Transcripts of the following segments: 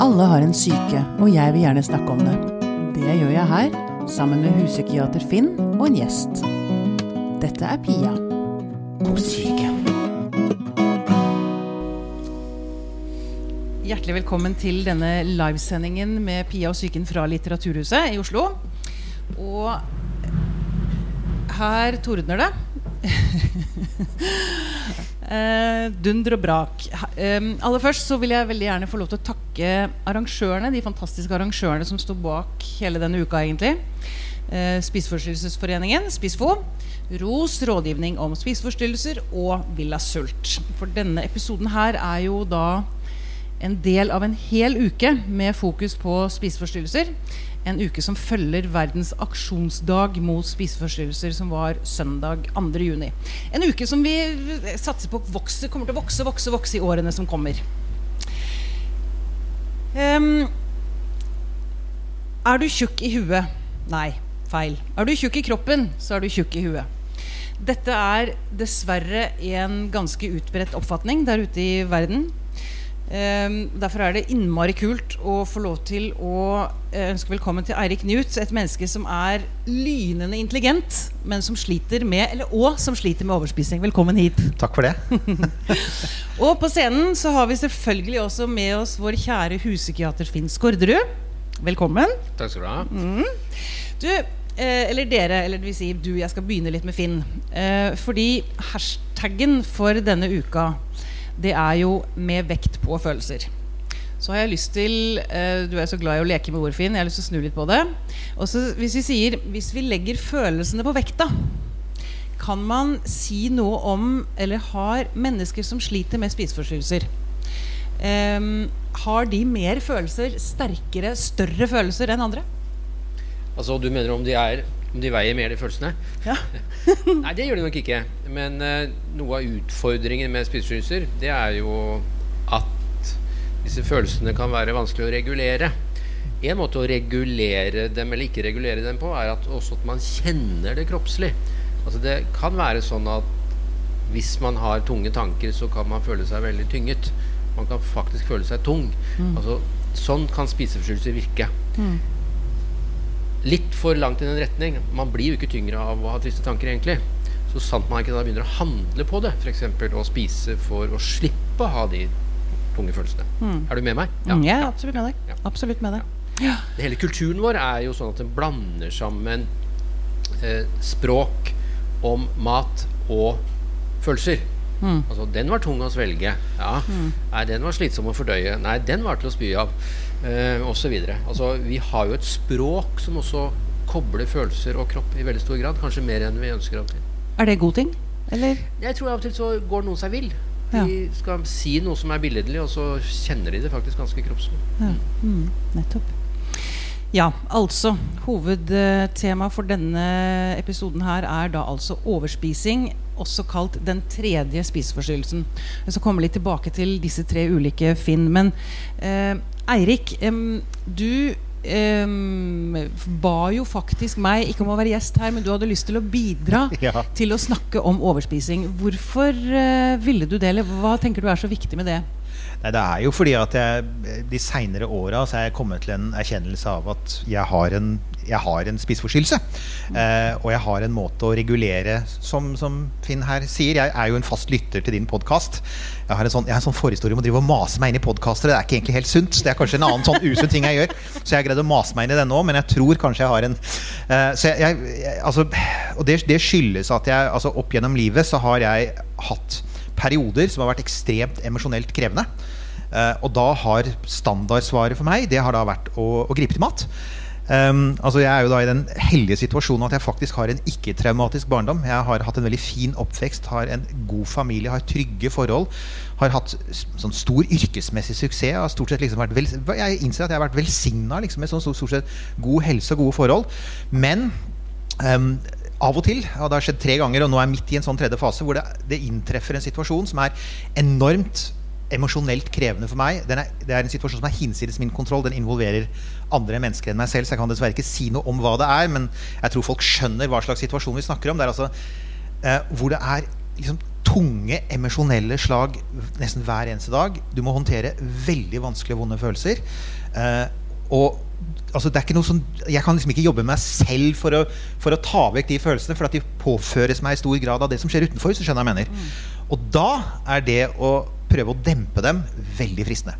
Alle har en syke, og jeg vil gjerne snakke om det. Det gjør jeg her, sammen med huspsykiater Finn og en gjest. Dette er Pia God syke. Hjertelig velkommen til denne livesendingen med Pia og psyken fra Litteraturhuset i Oslo. Og her tordner det. Eh, dunder og brak. Eh, aller først så vil jeg veldig gjerne få lov til å takke arrangørene, de fantastiske arrangørene som sto bak hele denne uka, egentlig. Eh, Spiseforstyrrelsesforeningen, SPISFO. ROS, rådgivning om spiseforstyrrelser, og Villa Sult. For denne episoden her er jo da en del av en hel uke med fokus på spiseforstyrrelser. En uke som følger verdens aksjonsdag mot spiseforstyrrelser, som var søndag 2.6. En uke som vi satser på vokse, kommer til å vokse, vokse, vokse i årene som kommer. Um, er du tjukk i huet? Nei, feil. Er du tjukk i kroppen, så er du tjukk i huet. Dette er dessverre en ganske utbredt oppfatning der ute i verden. Um, derfor er det innmari kult å få lov til å uh, ønske velkommen til Eirik Newt. Et menneske som er lynende intelligent, men som sliter med eller, og som sliter med overspising. Velkommen hit. Takk for det. og på scenen så har vi selvfølgelig også med oss vår kjære huspsykiater Finn Skårderud. Velkommen. Takk skal du ha. Mm. Du, eh, eller dere, eller det vil si du, jeg skal begynne litt med Finn. Eh, fordi hashtaggen for denne uka det er jo med vekt på følelser. Så har jeg lyst til uh, Du er så glad i å leke med ord, Finn. Jeg har lyst til å snu litt på det. Og hvis vi sier Hvis vi legger følelsene på vekta, kan man si noe om Eller har mennesker som sliter med spiseforstyrrelser um, Har de mer følelser, sterkere, større følelser enn andre? Altså, du mener om de er om de veier mer, de følelsene? Ja. Nei, det gjør de nok ikke. Men uh, noe av utfordringen med spiseforstyrrelser, det er jo at disse følelsene kan være vanskelig å regulere. En måte å regulere dem eller ikke regulere dem på, er at også at man kjenner det kroppslig. Altså Det kan være sånn at hvis man har tunge tanker, så kan man føle seg veldig tynget. Man kan faktisk føle seg tung. Mm. Altså Sånn kan spiseforstyrrelser virke. Mm litt for langt i den retning. Man blir jo ikke tyngre av å ha triste tanker, egentlig. Så sant man ikke da begynner å handle på det, f.eks. å spise for å slippe å ha de tunge følelsene. Mm. Er du med meg? Ja, mm, jeg er absolutt med deg. Ja. Absolutt med deg. Ja. Hele kulturen vår er jo sånn at den blander sammen eh, språk om mat og følelser. Mm. Altså, den var tung å svelge. Ja. Mm. Nei, den var slitsom å fordøye. Nei, den var til å spy av eh, osv. Altså, vi har jo et språk som også kobler følelser og kropp i veldig stor grad. Kanskje mer enn vi ønsker av til. Er det god ting? Eller? Jeg tror av og til så går noen seg vill. De ja. skal si noe som er billedlig, og så kjenner de det faktisk ganske kroppslig. Ja. Mm, nettopp. Ja, altså. Hovedtema for denne episoden her er da altså overspising, også kalt den tredje spiseforstyrrelsen. Jeg skal komme litt tilbake til disse tre ulike Finn. Men eh, Eirik, eh, du um, ba jo faktisk meg ikke om å være gjest her, men du hadde lyst til å bidra ja. til å snakke om overspising. Hvorfor uh, ville du det, eller hva tenker du er så viktig med det? Nei, Det er jo fordi at jeg de seinere åra har jeg kommet til en erkjennelse av at jeg har en jeg har en spiseforstyrrelse. Eh, og jeg har en måte å regulere som, som, Finn her sier. Jeg er jo en fast lytter til din podkast. Jeg har en sånn, jeg har en sånn forhistorie om å drive og mase meg inn i podkaster. Det er ikke egentlig helt sunt. Det er kanskje en annen sånn usunn ting jeg gjør. Så jeg har greid å mase meg inn i den nå, men jeg tror kanskje jeg har en eh, så jeg, jeg, altså, Og det, det, skyldes at jeg altså, opp gjennom livet så har jeg hatt perioder som har vært ekstremt emosjonelt krevende. Uh, og da har standardsvaret for meg Det har da vært å, å gripe til mat. Um, altså Jeg er jo da i den heldige situasjonen at jeg faktisk har en ikke-traumatisk barndom. Jeg har hatt en veldig fin oppvekst, har en god familie, har trygge forhold. Har hatt sånn stor yrkesmessig suksess. Har stort sett liksom vært vel, jeg innser at jeg har vært velsigna liksom, med sånn stort sett god helse og gode forhold. Men um, av og til, og det har skjedd tre ganger, og nå er jeg midt i en sånn tredje fase, hvor det, det inntreffer en situasjon som er enormt emosjonelt krevende for meg. Er, det er en situasjon som er hinsides min kontroll. Den involverer andre mennesker enn meg selv. Så jeg kan dessverre ikke si noe om hva det er, men jeg tror folk skjønner hva slags situasjon vi snakker om. Det er altså eh, hvor det er liksom tunge emosjonelle slag nesten hver eneste dag. Du må håndtere veldig vanskelige vonde følelser. Eh, og altså, det er ikke noe sånn, Jeg kan liksom ikke jobbe med meg selv for å, for å ta vekk de følelsene, for at de påføres meg i stor grad av det som skjer utenfor. Så skjønner jeg mener. Mm. Og da er det å prøve å dempe dem veldig fristende.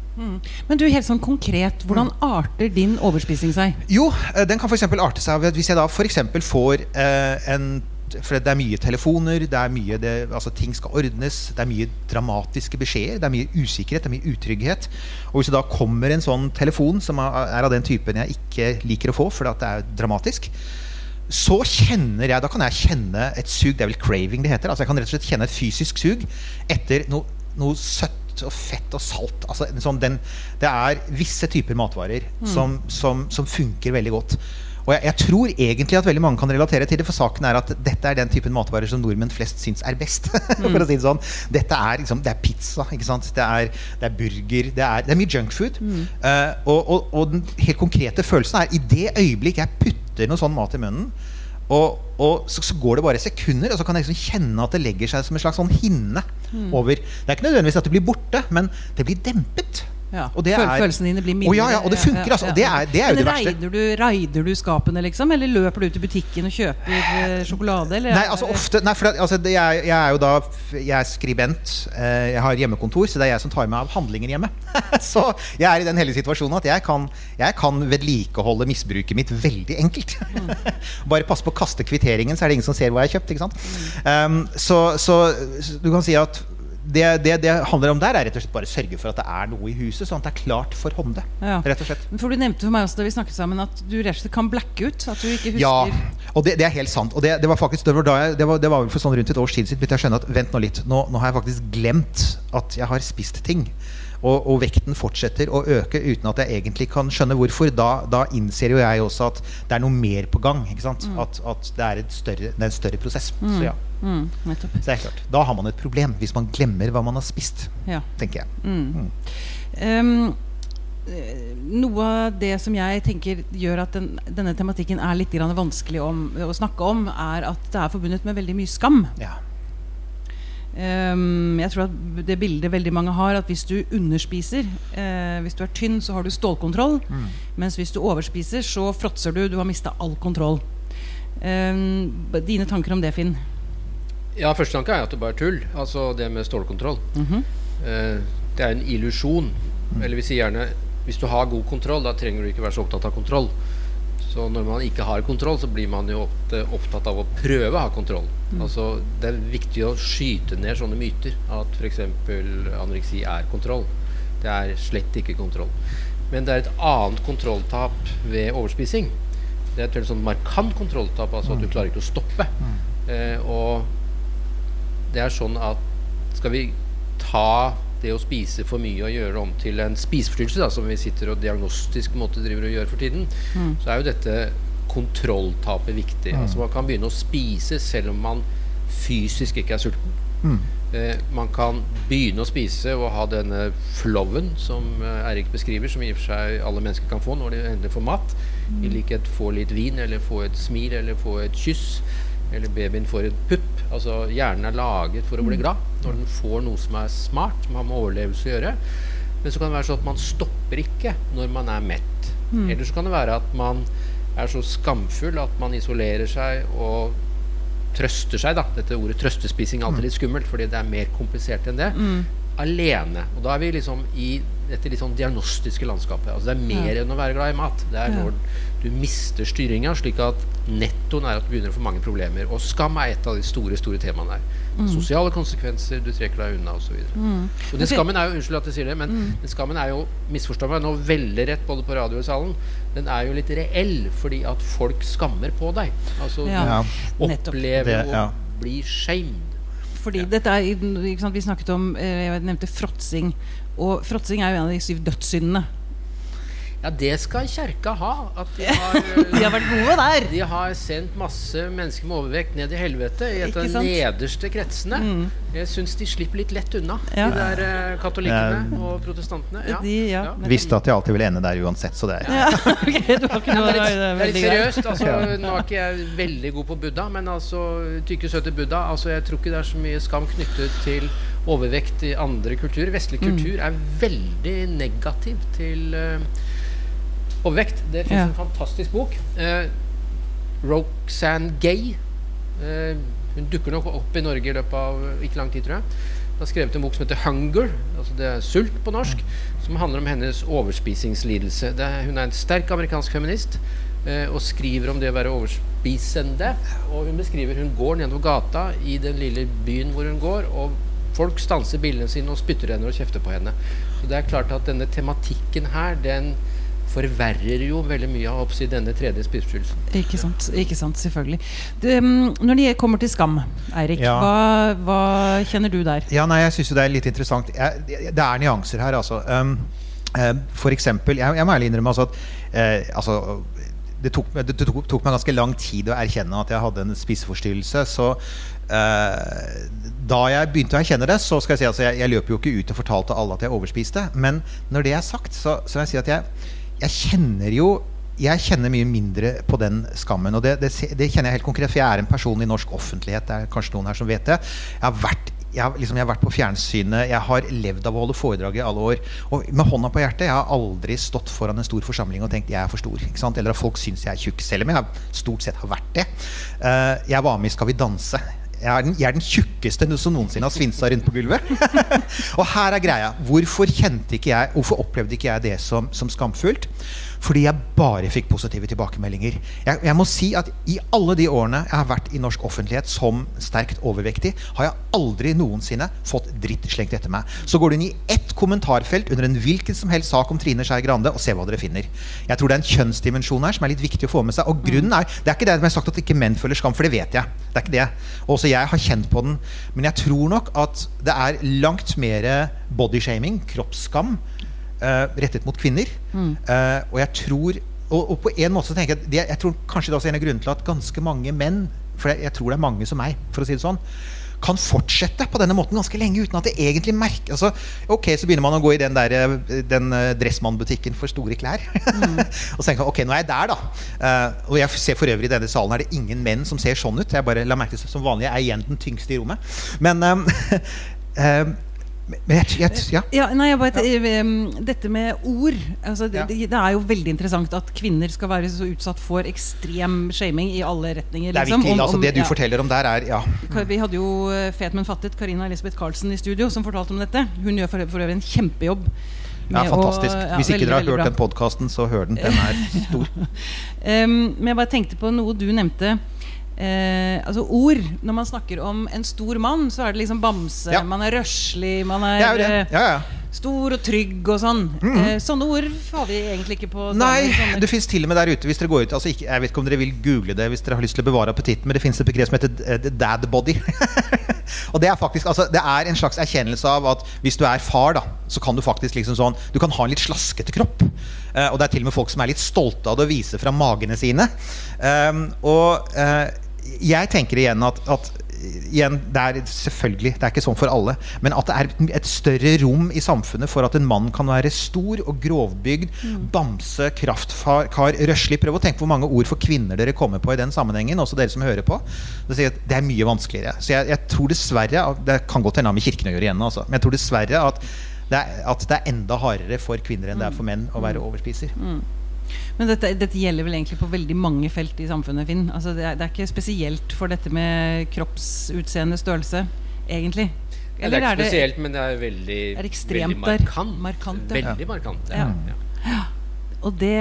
Men du, helt sånn konkret, hvordan arter din overspising seg? Jo, eh, den kan f.eks. arte seg hvis jeg da f.eks. får eh, en for det er mye telefoner, det er mye det, altså ting skal ordnes, det er mye dramatiske beskjeder, det er mye usikkerhet, det er mye utrygghet. Og hvis det da kommer en sånn telefon som er av den typen jeg ikke liker å få fordi det er dramatisk, så kjenner jeg, da kan jeg kjenne et sug. Det er vel craving det heter. altså Jeg kan rett og slett kjenne et fysisk sug etter noe, noe søtt og fett og salt. Altså, sånn, den, det er visse typer matvarer som, som, som funker veldig godt. Og jeg, jeg tror egentlig at veldig mange kan relatere til det, for saken er at dette er den typen matvarer som nordmenn flest syns er best. for å si Det sånn Dette er, liksom, det er pizza, ikke sant? Det, er, det er burger, det er, det er mye junkfood. Uh, og, og, og den helt konkrete følelsen er i det øyeblikk jeg putter noe sånn mat i munnen, og, og så, så går det bare sekunder, og så kan jeg liksom kjenne at det legger seg som en slags sånn hinne over Det er ikke nødvendigvis at det blir borte, men det blir dempet. Ja. Og det er- Følelsene dine blir mildere. ja, ja, og det funker, altså. Det er- det er jo det verste. Raider du, du skapene, liksom? Eller løper du ut i butikken og kjøper eh, sjokolade? Eller? Nei, altså ofte Nei, for altså, det, jeg, jeg er jo da Jeg er skribent. Eh, jeg har hjemmekontor, så det er jeg som tar meg av handlinger hjemme. så jeg er i den heldige situasjonen at jeg kan, jeg kan vedlikeholde misbruket mitt veldig enkelt. Bare passe på å kaste kvitteringen, så er det ingen som ser hva jeg har kjøpt. Ikke sant? Um, så, så du kan si at det, det det handler om der, er rett og slett bare å sørge for at det er noe i huset, sånn at det er klart for hånde. Ja. Rett og slett. For du nevnte for meg også da vi snakket sammen at du rett og slett kan blacke ut. At du ikke husker Ja, og det, det er helt sant. Og det, det var faktisk det var, da jeg, det, var, det var vel for sånn rundt et års tid siden begynte jeg å skjønne at vent nå litt, nå, nå har jeg faktisk glemt at jeg har spist ting. Og, og vekten fortsetter å øke uten at jeg egentlig kan skjønne hvorfor. Da, da innser jo jeg også at det er noe mer på gang. Ikke sant? At, at det, er et større, det er en større prosess. Så ja, mm, så. Da har man et problem hvis man glemmer hva man har spist, Ja. tenker jeg. Mm. Um, eh, noe av det som jeg tenker gjør at den, denne tematikken er litt grann vanskelig om, å snakke om, er at det er forbundet med veldig mye skam. Ja. Um, jeg tror at det bildet veldig mange har, at hvis du underspiser eh, Hvis du er tynn, så har du stålkontroll. Mens hvis du overspiser, så fråtser du. Du har mista all kontroll. Um, dine tanker om det, Finn? Ja, første tanke er at det bare er tull. Altså det med stålkontroll. Mhm. Eh, det er en illusjon. Eller vi sier gjerne hvis du har god kontroll, da trenger du ikke være så opptatt av kontroll. Så når man ikke har kontroll, så blir man jo opptatt av å prøve å ha kontroll. Altså Det er viktig å skyte ned sånne myter. At f.eks. anoreksi er kontroll. Det er slett ikke kontroll. Men det er et annet kontrolltap ved overspising. Det er et veldig sånn markant kontrolltap, altså at du klarer ikke å stoppe. Eh, og det er sånn at skal vi ta det å spise for mye og gjøre det om til en spiseforstyrrelse, da, som vi sitter og diagnostisk måte driver og gjør for tiden, så er jo dette kontrolltapet viktig. Altså Man kan begynne å spise selv om man fysisk ikke er sulten. Eh, man kan begynne å spise og ha denne flowen som eh, Eirik beskriver, som i og for seg alle mennesker kan få når de endelig får mat. I likhet få litt vin, eller få et smil, eller få et kyss. Eller babyen får et pupp. Altså Hjernen er laget for å bli glad når den får noe som er smart, som har med overlevelse å gjøre. Men så kan det være sånn at man stopper ikke når man er mett. Eller så kan det være at man er så skamfull at man isolerer seg og trøster seg, da. Dette ordet trøstespising er alltid litt skummelt, fordi det er mer komplisert enn det. Alene. Og da er vi liksom i dette litt sånn diagnostiske landskapet. Altså det er mer enn å være glad i mat. Det er Ja. når du mister styringa, slik at nettoen er at du begynner å få mange problemer. Og skam er et av de store store temaene her. Sosiale konsekvenser, du trekker deg unna osv. Mm. Og den skammen er jo unnskyld at jeg sier det, men den skammen er jo misforstå meg nå veldig rett både på radio og i salen. Den er jo litt reell fordi at folk skammer på deg. Altså Ja. Ja. du opplever Det- ja. å bli shamed. Fordi dette er, ikke sant, Vi snakket om eh, Jeg nevnte fråtsing. Og fråtsing er jo en av de syv dødssyndene. Ja, det skal kjerka ha. At de har, eh, De har vært gode der. de har sendt masse mennesker med overvekt ned i helvete i et av de? Mm. nederste kretsene. Jeg syns de slipper litt lett unna, Ja. de der eh, katolikkene og protestantene. Ja. De, ja. Ja. Visste at de alltid ville ende der uansett, så det er Ja, ok, du har ikke Ja, noe det, er litt, er er seriøst. Altså, nå er ikke jeg veldig god på Buddha, men altså tykke, søte Buddha altså, Jeg tror ikke det er så mye skam knyttet til overvekt i andre kulturer. Vestlig Mm. kultur er veldig negativ til eh, vekt. Det fins Ja. en fantastisk bok. Eh, Roxanne Gay. Eh, hun dukker nok opp i Norge i løpet av ikke lang tid, tror jeg. Hun har skrevet en bok som heter 'Hunger', altså det er sult på norsk, som handler om hennes overspisingslidelse. Det er, hun er en sterk amerikansk feminist eh, og skriver om det å være overspisende. Og hun beskriver hun går nedover gata i den lille byen hvor hun går, og folk stanser bilene sine og spytter henne og kjefter på henne. Så det er klart at denne tematikken her, den forverrer jo veldig mye av oppsi denne tredje spiseforstyrrelsen. Ikke sant, ikke sant, selvfølgelig. Det, når det kommer til skam, Eirik, Ja. hva, hva kjenner du der? Ja, nei, jeg syns jo det er litt interessant. Jeg, det er nyanser her, altså. Um, eh, for eksempel, jeg, jeg må ærlig innrømme altså at eh, altså, det, tok, det tok, tok meg ganske lang tid å erkjenne at jeg hadde en spiseforstyrrelse. Så eh, da jeg begynte å erkjenne det, så skal jeg si altså, jeg, jeg løp jo ikke ut og fortalte alle at jeg overspiste. Men når det er sagt, så, så vil jeg si at jeg, jeg kjenner jo jeg kjenner mye mindre på den skammen. Og det, det, det kjenner jeg helt konkret, for jeg er en person i norsk offentlighet. Det er kanskje noen her som vet det. Jeg har vært, jeg har, liksom, jeg har vært på fjernsynet, jeg har levd av å holde foredrag i alle år. Og med hånda på hjertet, jeg har aldri stått foran en stor forsamling og tenkt jeg er for stor. Eller at folk syns jeg er tjukk, selv om jeg stort sett har vært det. Eh, jeg var med i Skal vi danse. Jeg er den, jeg er den tjukkeste som noensinne har svinsa rundt på gulvet. og her er greia. Hvorfor kjente ikke jeg Hvorfor opplevde ikke jeg det som, som skamfullt? Fordi jeg bare fikk positive tilbakemeldinger. Jeg, jeg må si at I alle de årene jeg har vært i norsk offentlighet som sterkt overvektig, har jeg aldri noensinne fått dritt slengt etter meg. Så går du inn i ett kommentarfelt under en hvilken som helst sak om Trine Skei Grande, og se hva dere finner. Jeg tror det er en kjønnsdimensjon her som er litt viktig å få med seg. Og grunnen er Det er ikke det jeg har sagt at ikke menn føler skam, for det vet jeg. Det er ikke det. Også jeg har kjent på den. Men jeg tror nok at det er langt mer bodyshaming, kroppsskam, rettet mot kvinner. Eh, og jeg tror og, og på en måte så tenker jeg det, Jeg tror kanskje det er også en av grunnene til at ganske mange menn, for jeg, jeg tror det er mange som meg, for å si det sånn, kan fortsette på denne måten ganske lenge uten at det egentlig merker altså, Ok, så begynner man å gå i den, der, eh, den dressmannbutikken for store klær. og så tenker man ok, nå er jeg der, da. Uh, og jeg ser for øvrig i denne salen er det ingen menn som ser sånn ut. Jeg bare la merke til Som vanlig er jeg igjen den tyngste i rommet. Men eh, eh, men jeg, jeg, ja. Ja, nei, jeg bare, em, dette med ord altså, det, det, det er jo veldig interessant at kvinner skal være så utsatt for ekstrem shaming i alle retninger. Det er liksom, virkelig, om- altså Det du forteller om der, er ja. Vi hadde jo eh, Fet, men fattet Karina Elisabeth Karlsen i studio som fortalte om dette. Hun gjør for, for øvrig en kjempejobb. ja fantastisk. å- ja, Hvis ikke veldig, dere har hørt bra. den podkasten, så hør den. Den er stor. um, men jeg bare tenkte på noe du nevnte. Eh, altså ord. Når man snakker om en stor mann, så er det liksom bamse. Ja. Man er røslig, man er, eh, Ja, ja. stor og trygg og sånn. eh, sånne ord har vi egentlig ikke på Nei, damer, det fins til og med der ute hvis dere går ut altså ikke, Jeg vet ikke om dere vil google det hvis dere har lyst til å bevare appetitten, men det fins et begrep som heter eh, dad body. og det er faktisk altså, Det er en slags erkjennelse av at hvis du er far, da, så kan du faktisk liksom sånn Du kan ha en litt slaskete kropp. Eh, og det er til og med folk som er litt stolte av det og viser fra magene sine. Um, og eh, jeg tenker igjen at, at igjen, det er selvfølgelig Det er ikke sånn for alle. Men at det er et større rom i samfunnet for at en mann kan være stor og grovbygd, bamse, kraftkar, røslig. Prøv å tenke hvor mange ord for kvinner dere kommer på i den sammenhengen. Også dere som hører på. Det, er mye vanskeligere. Så jeg, jeg tror dessverre Det kan godt hende med kirken å gjøre igjen, altså. men jeg tror dessverre at det, er, at det er enda hardere for kvinner enn det er for menn å være overspiser. Men dette, dette gjelder vel egentlig på veldig mange felt i samfunnet, Finn. Altså det, er, det er ikke spesielt for dette med kroppsutseende størrelse, egentlig. Ja, det er ikke spesielt, men det er veldig, Er ekstremt veldig markant. Markant, ja. veldig markant. Ja. Ja. Og det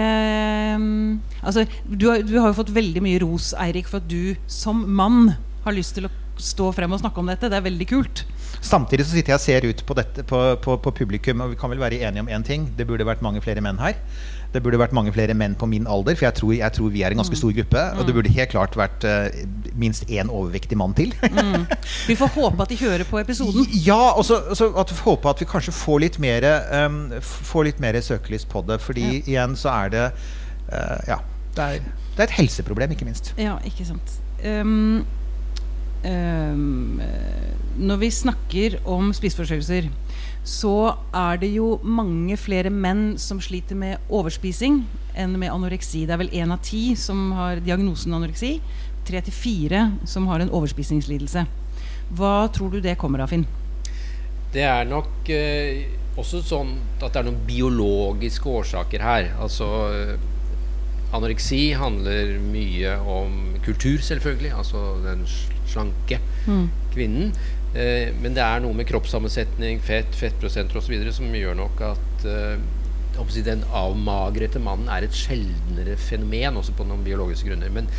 um, Altså, du har, du har jo fått veldig mye ros, Eirik, for at du som mann har lyst til å stå frem og snakke om dette. Det er veldig kult. Samtidig så sitter jeg og ser ut på, dette, på, på, på publikum, og vi kan vel være enige om én ting. Det burde vært mange flere menn her. Det burde vært mange flere menn på min alder, for jeg tror, jeg tror vi er en ganske stor gruppe. Og det burde helt klart vært uh, minst én overvektig mann til. mm. Vi får håpe at de hører på episoden. Ja, og så håpe at vi kanskje får litt mer, um, får litt mer søkelys på det. Fordi ja. igjen så er det uh, Ja. Det er, det er, et helseproblem, ikke minst. Ja, ikke sant. Um, um, når vi snakker om spiseforstyrrelser så er det jo mange flere menn som sliter med overspising enn med anoreksi. Det er vel én av ti som har diagnosen anoreksi. Tre til fire som har en overspisingslidelse. Hva tror du det kommer av, Finn? Det er nok eh, også sånn at det er noen biologiske årsaker her. Altså Anoreksi handler mye om kultur, selvfølgelig. Altså den slanke mm. kvinnen. Eh, men det er noe med kroppssammensetning, fett, fettprosenter osv. som gjør nok at eh, den avmagrete mannen er et sjeldnere fenomen, også på noen biologiske grunner. Men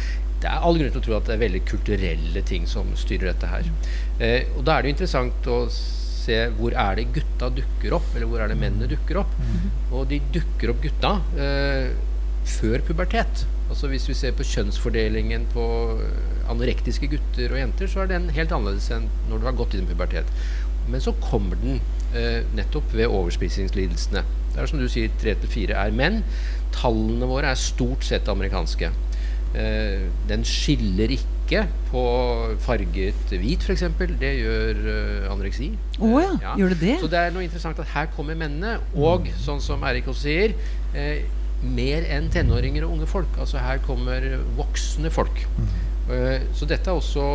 det er all grunn til å tro at det er veldig kulturelle ting som styrer dette her. Eh, og da er det jo interessant å se hvor er det gutta dukker opp, eller hvor er det mennene dukker opp. Mm. Og de dukker opp gutta eh, før pubertet. Altså Hvis vi ser på kjønnsfordelingen på anorektiske gutter og jenter, så er den helt annerledes enn når du har gått i en pubertet. Men så kommer den eh, nettopp ved overspisingslidelsene. Det er som du sier, tre til fire er menn. Tallene våre er stort sett amerikanske. Eh, den skiller ikke på farget hvit, f.eks. Det gjør eh, anoreksi. Oh, ja. ja. Gjør det det? Så det er noe interessant at her kommer mennene. Og sånn som Erik også sier, eh, mer enn tenåringer og unge folk. Altså her kommer voksne folk. Mm. Uh, så dette er også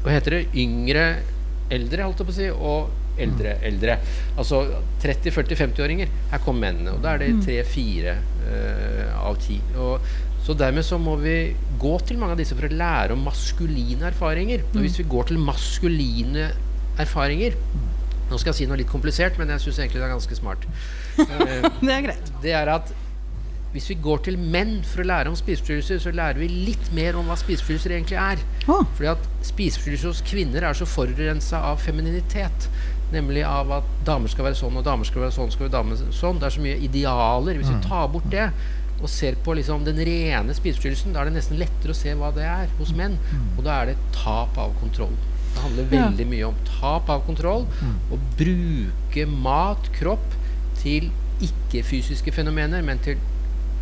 Hva heter det? Yngre eldre, holdt jeg på å si, og eldre mm. eldre. Altså 30-40-50-åringer. Her kommer mennene. Og da er det mm. tre-fire uh, av ti. så dermed så må vi gå til mange av disse for å lære om maskuline erfaringer. Og hvis vi går til maskuline erfaringer Nå skal jeg si noe litt komplisert, men jeg syns egentlig det er ganske smart. Uh, det er greit. Det er at hvis vi går til menn for å lære om spiseforstyrrelser, så lærer vi litt mer om hva spiseforstyrrelser egentlig er. Oh. Fordi at spiseforstyrrelser hos kvinner er så forurensa av femininitet. Nemlig av at damer skal være sånn, og damer skal være sånn, skal være damer sånn. Det er så mye idealer. Hvis vi mm. tar bort det og ser på liksom den rene spiseforstyrrelsen, da er det nesten lettere å se hva det er hos menn. Mm. Og da er det tap av kontroll. Det handler veldig mye om tap av kontroll. Mm. Å bruke mat, kropp, til ikke-fysiske fenomener, men til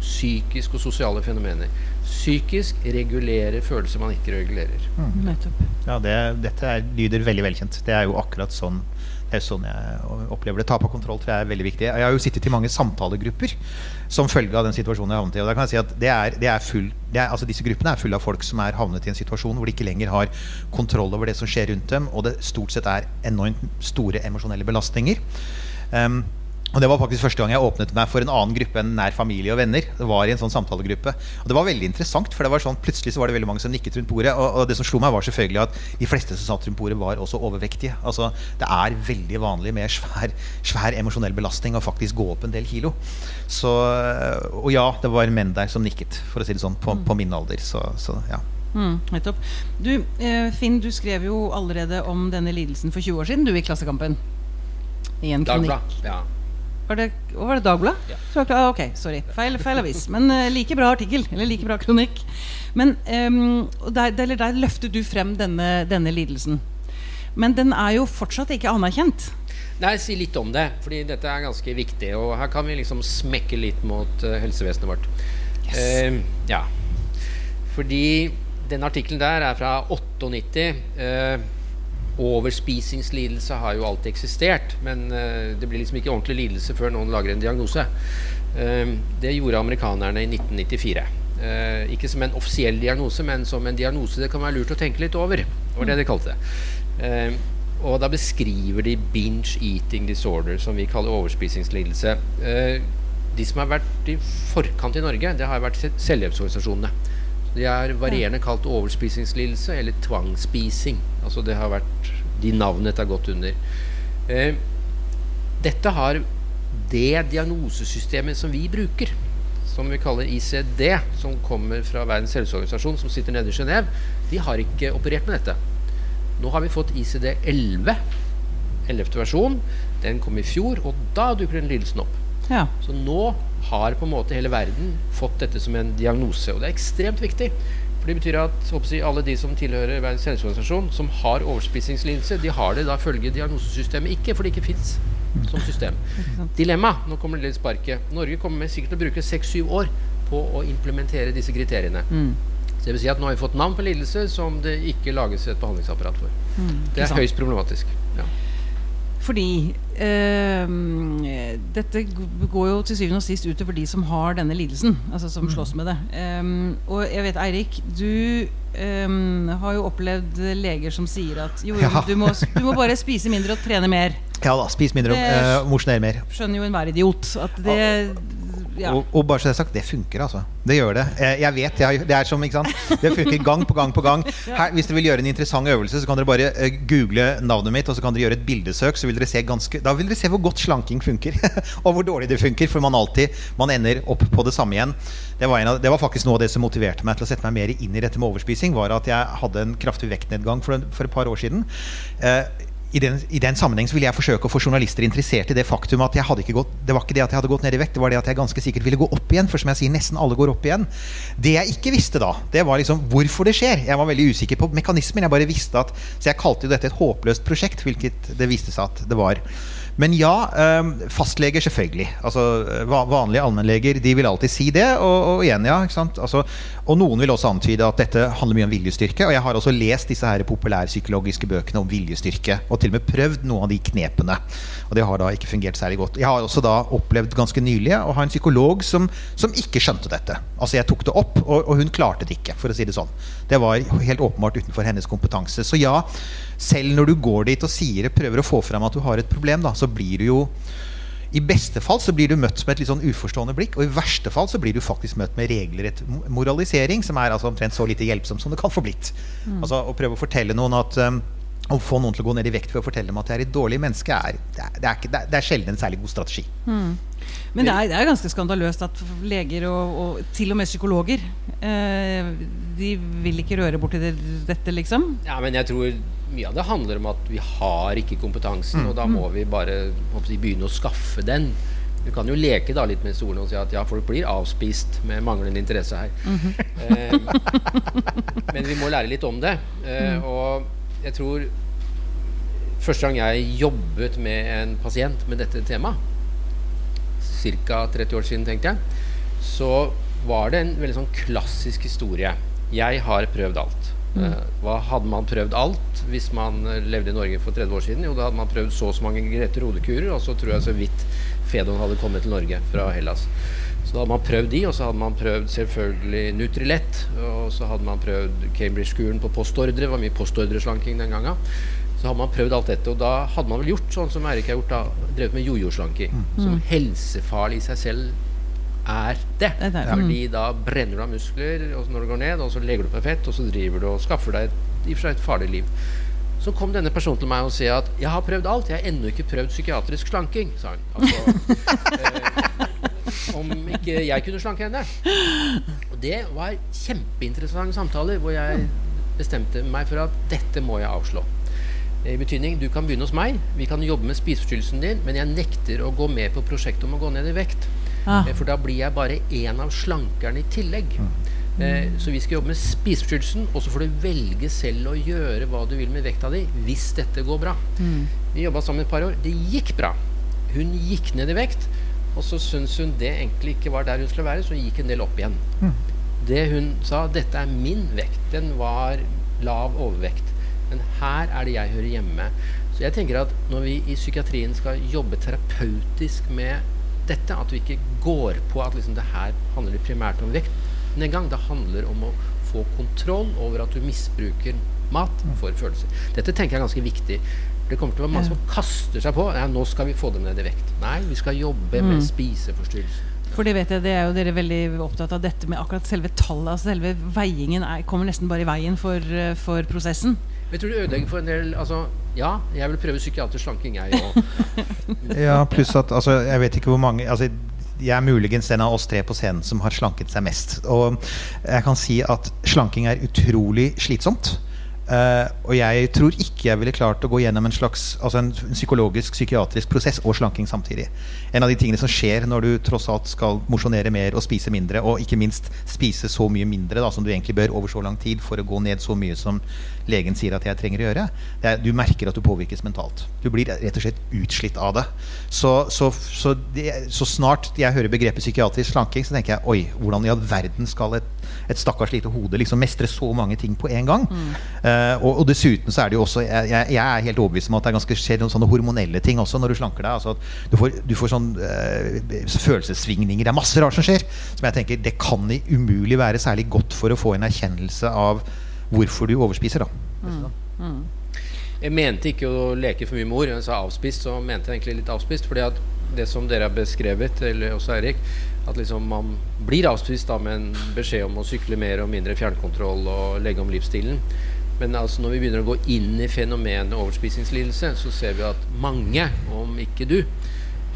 psykiske og sosiale fenomener. Psykisk regulerer følelser man ikke regulerer. Mm. Ja, det, dette er, lyder veldig velkjent. Det er jo akkurat sånn det er sånn jeg opplever det. Tap av kontroll tror jeg er veldig viktig. Jeg har jo sittet i mange samtalegrupper som følge av den situasjonen jeg havnet i. Og da kan jeg si at det er, det er full, det er, altså Disse gruppene er fulle av folk som er havnet i en situasjon hvor de ikke lenger har kontroll over det som skjer rundt dem, og det stort sett er enormt store emosjonelle belastninger. Um, og Det var faktisk første gang jeg åpnet meg for en annen gruppe enn nær familie og venner. Det var i en sånn samtalegruppe Og det var veldig interessant, for det var sånn, plutselig så var det veldig mange som nikket rundt bordet. Og, og, det som slo meg, var selvfølgelig at de fleste som satt rundt bordet, var også overvektige. Altså, Det er veldig vanlig med svær, svær emosjonell belastning å faktisk gå opp en del kilo. Så, og ja, det var menn der som nikket, for å si det sånn, på, mm. på min alder. Så, så ja. Mm, du, eh, Finn, du skrev jo allerede om denne lidelsen for 20 år siden, du, i Klassekampen. I en kronikk. Dagblad, ja. Var det, var det Dagbladet? Ja. Ah, ok, sorry. Feil, feil avis. Men uh, like bra artikkel. Eller like bra kronikk. Men um, der, der, der, løftet du frem denne, denne, lidelsen. Men den er jo fortsatt ikke anerkjent. Nei, si litt om det. Fordi dette er ganske viktig. Og her kan vi liksom smekke litt mot uh, helsevesenet vårt. Yes. Uh, ja. Fordi den artikkelen der er fra 98. Overspisingslidelse har jo alltid eksistert, men uh, det blir liksom ikke ordentlig lidelse før noen lager en diagnose. Uh, det gjorde amerikanerne i 1994. Uh, eh, ikke som en offisiell diagnose, men som en diagnose det kan være lurt å tenke litt over. Det var det de kalte det. og da beskriver de binge eating disorder, som vi kaller overspisingslidelse. de som har vært i forkant i Norge, det har vært selvhjelpsorganisasjonene. De er varierende kalt overspisingslidelse eller tvangsspising. Altså det har vært de navnene dette har gått under. Eh, dette har det diagnosesystemet som vi bruker, som vi kaller ICD, som kommer fra Verdens helseorganisasjon, som sitter nede i Genéve, de har ikke operert med dette. Nå har vi fått ICD-11, 11. versjon. Den kom i fjor, og da dukker den lidelsen opp. Ja. Så nå har på en måte hele verden fått dette som en diagnose, og det er ekstremt viktig. For det betyr at jeg, alle de som tilhører Verdens helseorganisasjon, som har overspisingslidelse, de har det da følge diagnosesystemet ikke, for det ikke fins som system. Dilemma. Nå kommer det litt sparket. Norge kommer med sikkert til å bruke seks-syv år på å implementere disse kriteriene. Mm. Så det vil si at nå har vi fått navn på lidelse som det ikke lages et behandlingsapparat for. Mm. det er høyst problematisk. Ja. Fordi ehm, dette går jo til syvende og sist utover de som har denne lidelsen. Altså som slåss med det. Ehm, og jeg vet, Eirik, du ehm, har jo opplevd leger som sier at jo, jo, du, må, du må bare spise mindre og trene mer. Ja da, spis mindre og uh, mosjoner mer. Skjønner jo enhver idiot at det ja. Og, og bare så det er sagt, det funker, altså. Det gjør det. Jeg, vet, jeg, det er som, ikke sant? Det funker gang på gang på gang. Her, hvis dere vil gjøre en interessant øvelse, så kan dere bare eh, google navnet mitt, og så kan dere gjøre et bildesøk. Så vil dere se ganske, da vil dere se hvor godt slanking funker, og hvor dårlig det funker. For man alltid man ender opp på det samme igjen. Det var, en av, det var faktisk noe av det som motiverte meg til å sette meg mer inn i dette med overspising, var at jeg hadde en kraftig vektnedgang for, for et par år siden. Eh, i den, I den sammenheng ville jeg forsøke å få journalister interessert i det faktum at jeg hadde ikke gått, det var ikke det at jeg hadde gått ned i vekt, det var det at jeg ganske sikkert ville gå opp igjen. For som jeg sier, nesten alle går opp igjen. Det jeg ikke visste da, det var liksom hvorfor det skjer. Jeg var veldig usikker på mekanismen. Jeg bare visste at, Så jeg kalte jo dette et håpløst prosjekt, hvilket det viste seg at det var. Men ja, eh, fastleger selvfølgelig. Altså Vanlige allmennleger de vil alltid si det. Og, og igjen, ja. ikke sant? Altså, og noen vil også antyde at dette handler mye om viljestyrke. Og jeg har også lest disse her populærpsykologiske bøkene om viljestyrke. Og til og med prøvd noen av de knepene. Og det har da ikke fungert særlig godt. Jeg har også da opplevd ganske nylig å ha en psykolog som, som ikke skjønte dette. Altså jeg tok det opp, og, og hun klarte det ikke, for å si det sånn. Det var helt åpenbart utenfor hennes kompetanse. Så ja, selv når du går dit og sier, prøver å få fram at du har et problem, da, så blir du jo i beste fall så blir du møtt med et litt sånn uforstående blikk, og i verste fall så blir du faktisk møtt med regelrett mo- moralisering, som er altså omtrent så lite hjelpsom som det kan få blitt. Altså Å prøve å fortelle noen at um, Å få noen til å gå ned i vekt for å fortelle dem at de er et dårlig menneske, er, det, er, det, er ikke, det, er, det er sjelden en særlig god strategi. Men det er, det er ganske skandaløst at leger og, og til og med psykologer eh, De vil ikke røre borti det, dette, liksom. Ja, men jeg tror mye av det handler om at vi har ikke kompetansen, og da må vi bare håper begynne å skaffe den. Du kan jo leke da litt med stolen og si at ja, folk blir avspist med manglende interesse her. eh, men vi må lære litt om det. Eh, og jeg tror Første gang jeg jobbet med en pasient med dette temaet, ca. 30 år siden, tenkte jeg, så var det en veldig sånn klassisk historie. Jeg har prøvd alt. Mm. hva hadde man prøvd alt hvis man eh, levde i Norge for 30 år siden? Jo, da hadde man prøvd så og så mange Grete Rode-kurer, og så tror jeg så vidt Fedon hadde kommet til Norge fra Hellas. Så da hadde man prøvd de, og så hadde man prøvd selvfølgelig Nutrilett, og så hadde man prøvd Cambridge-skolen på postordre. Det var mye postordreslanking den gangen. Så hadde man prøvd alt dette, og da hadde man vel gjort sånn som Eirik har gjort, da, drevet med jojo-slanking. Som helsefarlig i seg selv er det. Det er det. Fordi da brenner du av muskler og når du går ned, og så legger du på fett, og så driver du og skaffer deg et, i og for seg et farlig liv. Så kom denne personen til meg og sa at 'jeg har prøvd alt, jeg har ennå ikke prøvd psykiatrisk slanking', sa han. Altså, eh, om ikke jeg kunne slanke henne. Og det var kjempeinteressante samtaler hvor jeg bestemte meg for at dette må jeg avslå. I betydning, Du kan begynne hos meg, vi kan jobbe med spiseforstyrrelsen din, men jeg nekter å gå med på prosjektet om å gå ned i vekt. Ah. Eh, For da blir jeg bare én av slankerne i tillegg. Eh, så vi skal jobbe med spiseforstyrrelsen, og så får du velge selv å gjøre hva du vil med vekta di hvis dette går bra. Vi jobba sammen et par år. Det gikk bra. Hun gikk ned i vekt, og så syntes hun det egentlig ikke var der hun skulle være, så hun gikk en del opp igjen. Det hun sa, dette er min vekt. Den var lav overvekt. Men her er det jeg hører hjemme. Så jeg tenker at når vi i psykiatrien skal jobbe terapeutisk med dette, at vi ikke går på at liksom det her handler primært om vektnedgang. Det handler om å få kontroll over at du misbruker mat for følelser. Dette tenker jeg er ganske viktig. Det kommer til å være mange som kaster seg på. Ja, nå skal vi få dem ned i vekt. Nei, vi skal jobbe med spiseforstyrrelser. For det vet jeg, det er jo dere veldig opptatt av dette med akkurat selve tallet. Altså selve veiingen er, kommer nesten bare i veien for, eh, for prosessen. Jeg tror det ødelegger for en del altså, Ja, jeg vil prøve psykiatrisk slanking, jeg òg. Ja, pluss at altså, jeg vet ikke hvor mange altså, Jeg er muligens den av oss tre på scenen som har slanket seg mest. Og jeg kan si at slanking er utrolig slitsomt. Uh, og jeg tror ikke jeg ville klart å gå gjennom en slags altså en, psykologisk, psykiatrisk prosess og slanking samtidig. En av de tingene som skjer når du tross alt skal mosjonere mer og spise mindre, og ikke minst spise så mye mindre da, som du egentlig bør over så lang tid for å gå ned så mye som legen sier at jeg trenger å gjøre, er, du merker at du påvirkes mentalt. Du blir rett og slett utslitt av det. Så, så, så, det, så snart jeg hører begrepet psykiatrisk slanking, så tenker jeg oi, hvordan i all verden skal et, et stakkars lite hode liksom mestre så mange ting på en gang? Mm. Uh, og, og, dessuten så er det jo også jeg, jeg, er helt overbevist om at det er ganske skjer noen sånne hormonelle ting også når du slanker deg. Altså du, får, du får sånn uh, følelsessvingninger. Det er masse rart som skjer. Som jeg tenker det kan umulig være særlig godt for å få en erkjennelse av hvorfor du overspiser. da mm. Mm. Jeg mente ikke å leke for mye med ord. Jeg sa avspist, så mente jeg egentlig litt avspist. fordi at det som dere har beskrevet, eller også Eirik, at liksom man blir avspist da med en beskjed om å sykle mer og mindre fjernkontroll og legge om livsstilen. Men altså når vi begynner å gå inn i fenomenet overspisingslidelse, så ser vi at mange, om ikke du,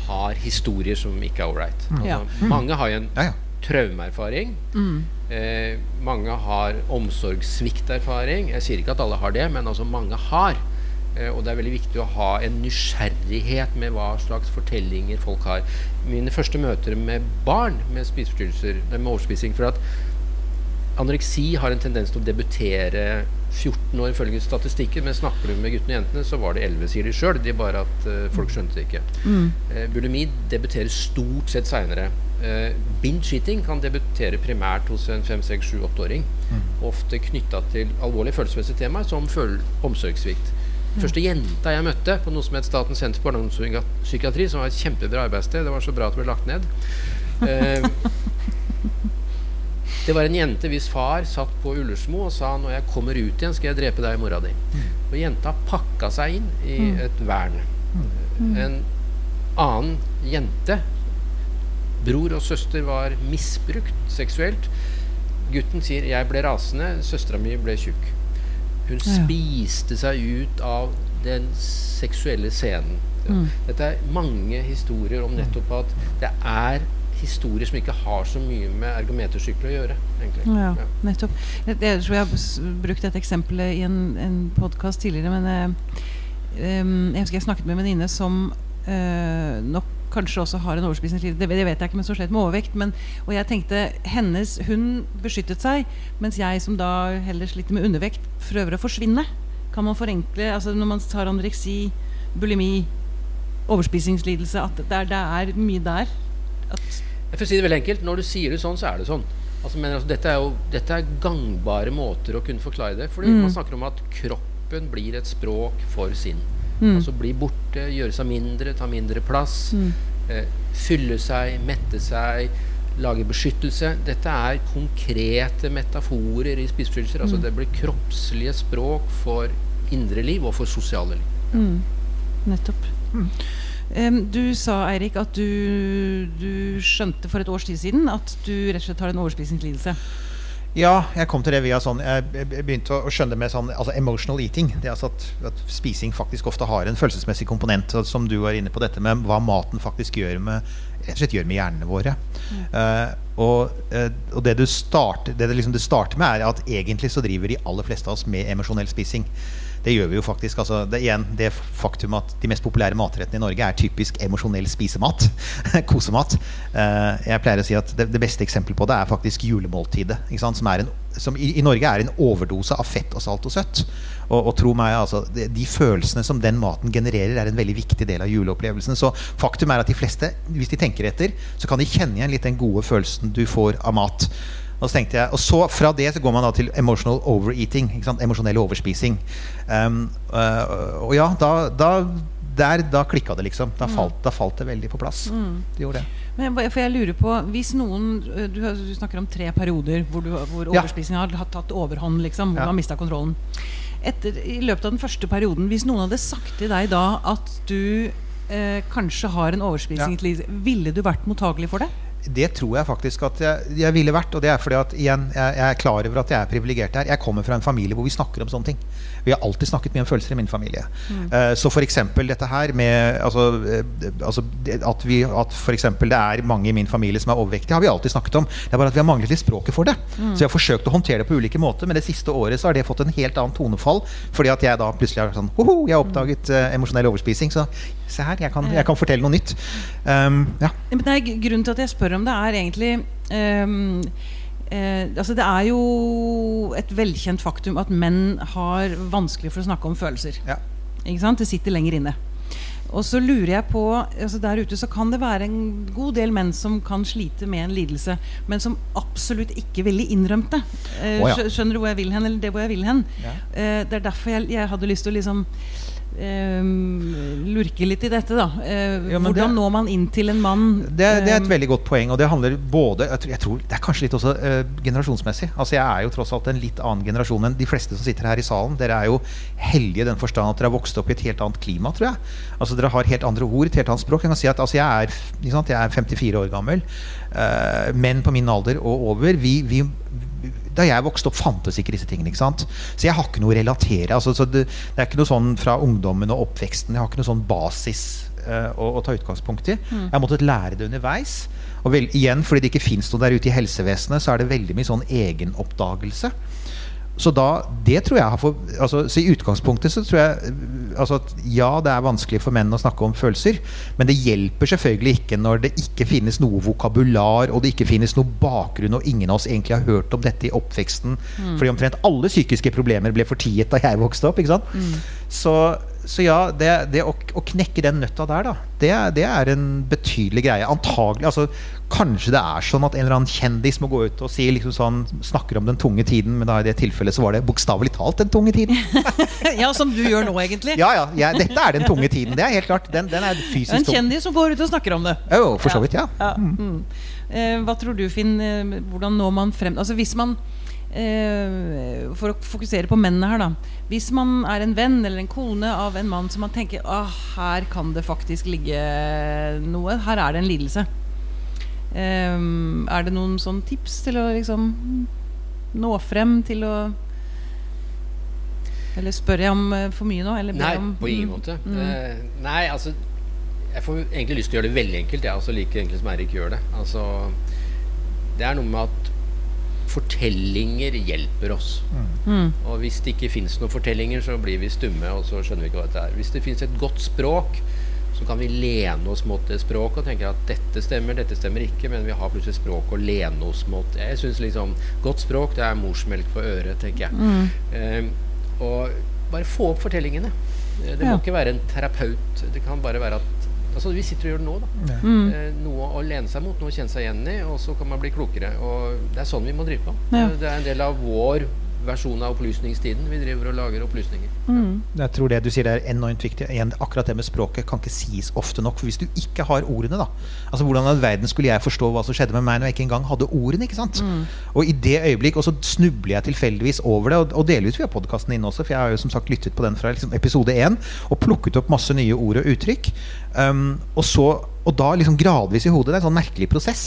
har historier som ikke er ålreit. Mm. Altså, ja. Mange har jo en ja, ja traumeerfaring. Mm. Eh, mange har omsorgssvikterfaring. Jeg sier ikke at alle har det, men altså mange har. Eh, og det er veldig viktig å ha en nysgjerrighet med hva slags fortellinger folk har. Mine første møter med barn med spiseforstyrrelser, med overspising For at anoreksi har en tendens til å debutere 14 år ifølge statistikken, men snakker du med guttene og jentene, så var det 11, sier de sjøl. De bare at uh, folk skjønte det ikke. Mm. Uh, bulimi debuterer stort sett seinere. Uh, Binge-eating kan debutere primært hos en 5-6-7-8-åring. Mm. Ofte knytta til alvorlige følelsesmessige temaer som omsorgssvikt. Mm. første jenta jeg møtte på noe som het Statens senter for barndomspsykiatri, som var et kjempebra arbeidssted, det var så bra at det ble lagt ned. Uh, det var en jente hvis far satt på Ullersmo og sa 'når jeg kommer ut igjen, skal jeg drepe deg, mora di'. Mm. Og jenta pakka seg inn i mm. et vern. En annen jente Bror og søster var misbrukt seksuelt. Gutten sier 'jeg ble rasende, søstera mi ble tjukk'. Hun spiste seg ut av den seksuelle scenen. Mm. Dette er mange historier om nettopp at det er historier som ikke har så mye med ergometersykler å gjøre. Ja, ja, nettopp. Jeg, jeg, tror jeg har brukt dette eksempelet i en, en podkast tidligere, men eh, um, jeg husker jeg snakket med en venninne som eh, nok kanskje også har en overspisingslidelse. Det, det, vet jeg ikke, men som slet med overvekt. Men, og jeg tenkte hennes, Hun beskyttet seg, mens jeg som da heller sliter med undervekt, prøver å forsvinne. Kan man forenkle altså Når man tar anoreksi, bulimi, overspisingslidelse At det er, det er mye der. jeg får si det veldig enkelt. Når du sier det sånn, så er det sånn. Altså, men altså, dette, er jo, dette er gangbare måter å kunne forklare det. Fordi mm. man snakker om at kroppen blir et språk for sinn. Mm. Altså bli borte, gjøre seg mindre, ta mindre plass. Mm. Eh, fylle seg, mette seg, lage beskyttelse. Dette er konkrete metaforer i spiseforstyrrelser. Altså mm. det blir kroppslige språk for indre liv og for sosiale liv. Ja. Mm. Nettopp. Um, du sa Eirik, at du, du, skjønte for et års tid siden at du rett og slett har en overspisingslidelse. Ja, jeg kom til det via sånn Jeg begynte å skjønne det med sånn altså emotional eating. Det er altså at, at, spising faktisk ofte har en følelsesmessig komponent. Som du var inne på dette med hva maten faktisk gjør med rett og slett gjør med hjernene våre. Mm. Uh, og, uh, og, det, du starter, det, det, liksom det starter med, er at egentlig så driver de aller fleste av oss med emosjonell spising. Det gjør vi jo faktisk. Altså, det, igjen, det faktum at de mest populære matrettene i Norge er typisk emosjonell spisemat. Kosemat. Uh, jeg pleier å si at det, det beste eksempelet på det er faktisk julemåltidet. Som, en, som i, i, Norge er en overdose av fett og salt og søtt. Og, og tro meg, altså, de, de, følelsene som den maten genererer, er en veldig viktig del av juleopplevelsen. Så faktum er at de fleste, hvis de tenker etter, så kan de kjenne igjen litt den gode følelsen du får av mat. Og så tenkte jeg, og så fra det så går man da til emotional overeating. Emosjonell overspising. Um, uh, og ja, da, da, der, da klikka det, liksom. Da mm. falt, da falt, det veldig på plass. Mm. Det gjorde det. Men for jeg lurer på, hvis noen øh, Du, du snakker om tre perioder hvor, du, hvor overspising har tatt overhånd, liksom, hvor ja. du har mista kontrollen. Etter, I løpet av den første perioden, hvis noen hadde sagt til deg da at du eh, kanskje har en overspising, ja. ville du vært mottagelig for det? Det tror jeg faktisk at jeg, jeg ville vært. Og det er fordi at igjen, jeg, jeg er klar over at jeg er privilegert her. Jeg kommer fra en familie hvor vi snakker om sånne ting. Vi har alltid snakket mye om følelser i min familie. Mm. Uh, så f.eks. dette her med altså, uh, altså, At, vi, at for det er mange i min familie som er overvektige, har vi alltid snakket om. Det er bare at vi har manglet litt språket for det. Mm. Så jeg har forsøkt å håndtere det på ulike måter, men det siste året så har det fått en helt annen tonefall. Fordi at jeg da plutselig har sånn Hoho, jeg har oppdaget uh, emosjonell overspising. Så se her, jeg kan, jeg kan fortelle noe nytt. Um, ja. Er grunnen til at jeg spør om det, er egentlig um, eh, altså Det er jo et velkjent faktum at menn har vanskelig for å snakke om følelser. Ja. Det sitter lenger inne. Og så lurer jeg på altså Der ute så kan det være en god del menn som kan slite med en lidelse, men som absolutt ikke ville innrømt det. Eh, oh, ja. Skjønner du hvor jeg vil hen? Eller det hvor jeg vil hen? Ja. Eh, det er derfor jeg, jeg hadde lyst til å liksom lurke litt i dette, da. Uh, ja, hvordan det, når man inn til en mann? Det, det, er et veldig godt poeng. Og det handler både jeg tror, jeg tror Det er kanskje litt også uh, generasjonsmessig. Altså Jeg er jo tross alt en litt annen generasjon enn de fleste som sitter her i salen. Dere er jo heldige i den forstand at dere har vokst opp i et helt annet klima, tror jeg. Altså Dere har helt andre ord, et helt annet språk. Jeg kan si at altså, jeg, er, jeg, er, 54 år gammel. Uh, menn på min alder og over, vi, vi da jeg vokste opp, fantes ikke disse tingene. ikke sant? Så jeg har ikke noe å relatere. Altså, det, det, er ikke noe sånn fra ungdommen og oppveksten. Jeg har ikke noe sånn basis uh, å, å, ta utgangspunkt i. Mm. Jeg har måttet lære det underveis. Og vel, igjen, fordi det ikke fins noe der ute i helsevesenet, så er det veldig mye sånn egenoppdagelse. Så da, det tror jeg har for, altså, så I utgangspunktet så tror jeg altså at ja, det er vanskelig for menn å snakke om følelser. Men det hjelper selvfølgelig ikke når det ikke finnes noe vokabular, og det ikke finnes noe bakgrunn, og ingen av oss egentlig har hørt om dette i oppveksten. Mm. Fordi omtrent alle psykiske problemer ble fortiet da jeg vokste opp. ikke sant? Mm. Så, så, ja, det, det å, å, knekke den nøtta der, da, det, det, er en betydelig greie. Antagelig, altså Kanskje det er sånn at en eller annen kjendis må gå ut og si liksom sånn, snakker om den tunge tiden, men da i det tilfellet så var det bokstavelig talt den tunge tiden. ja, som du gjør nå, egentlig. Ja, ja, ja, Dette er den tunge tiden. Det er helt klart. Den, den er fysisk En kjendis som går ut og snakker om det. Jo, for så vidt, ja. ja. Mm. Mm. Eh, hva tror du, Finn? Eh, hvordan når man frem Altså hvis man Uh, For å fokusere på mennene her, da. Hvis man er en venn eller en kone av en mann som man tenker ah, her kan det faktisk ligge noe, her er det en lidelse. Um, er det noen sånn tips til å liksom nå frem til å Eller spør jeg om uh, for mye nå? nei, om, på ingen mm, måte. Mm. Uh, nei, altså Jeg får egentlig lyst til å gjøre det veldig enkelt. Jeg også like enkelt som Eirik gjør det. Altså, det er noe med at fortellinger hjelper oss. Mm. mm. Og hvis det ikke fins noen fortellinger, så blir vi stumme, og så skjønner vi ikke hva dette er. Hvis det fins et godt språk, så kan vi lene oss mot det språket og tenke at dette stemmer, dette stemmer ikke, men vi har plutselig språk å lene oss mot. Jeg syns liksom godt språk, det er morsmelk for øret, tenker jeg. Mm. Eh, og bare få opp fortellingene. Eh, det må ja. ikke være en terapeut. Det kan bare være at Altså, vi sitter og gjør det nå. da mm. eh, Noe å lene seg mot, noe å kjenne seg igjen i, og så kan man bli klokere. Og Det er sånn vi må drive på. Ja. Det er en del av vår versjon av opplysningstiden. Vi driver og lager opplysninger. Mm. Jeg tror det du sier er enormt viktig. Akkurat det med språket kan ikke sies ofte nok. For hvis du ikke har ordene, da Altså Hvordan i verden skulle jeg forstå hva som skjedde med meg når jeg ikke engang hadde ordene? ikke sant? Mm. Og i det øyeblikk, og så snubler jeg tilfeldigvis over det, og, og delvis via podkasten din også, for jeg har jo som sagt lyttet på den fra liksom, episode én, og plukket opp masse nye ord og uttrykk. Um, og så og da liksom gradvis i hodet, det er en sånn merkelig prosess,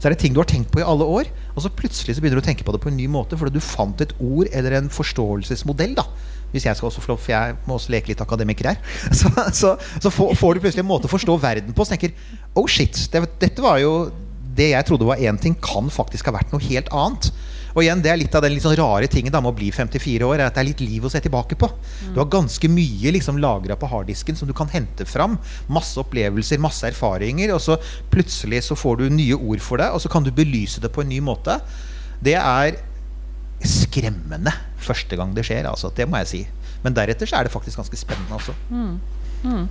så er det ting du har tenkt på i alle år, og så plutselig så begynner du å tenke på det på en ny måte fordi du fant et ord eller en forståelsesmodell. da hvis jeg skal også få for jeg må også leke litt akademiker her. Så, så, så får, får, du plutselig en måte å forstå verden på. Så tenker oh shit, det, dette var jo det jeg trodde var én ting, kan faktisk ha vært noe helt annet. Og igjen, Det er litt av den litt sånn rare tingen da med å bli 54 år. Er at det er litt liv å se tilbake på. Mm. Du har ganske mye liksom lagra på harddisken som du kan hente fram. Masse opplevelser, masse erfaringer. Og så plutselig så får du nye ord for det, og så kan du belyse det på en ny måte. Det er skremmende første gang det skjer. Altså, det må jeg si. Men deretter så er det faktisk ganske spennende også. Mm. Mm.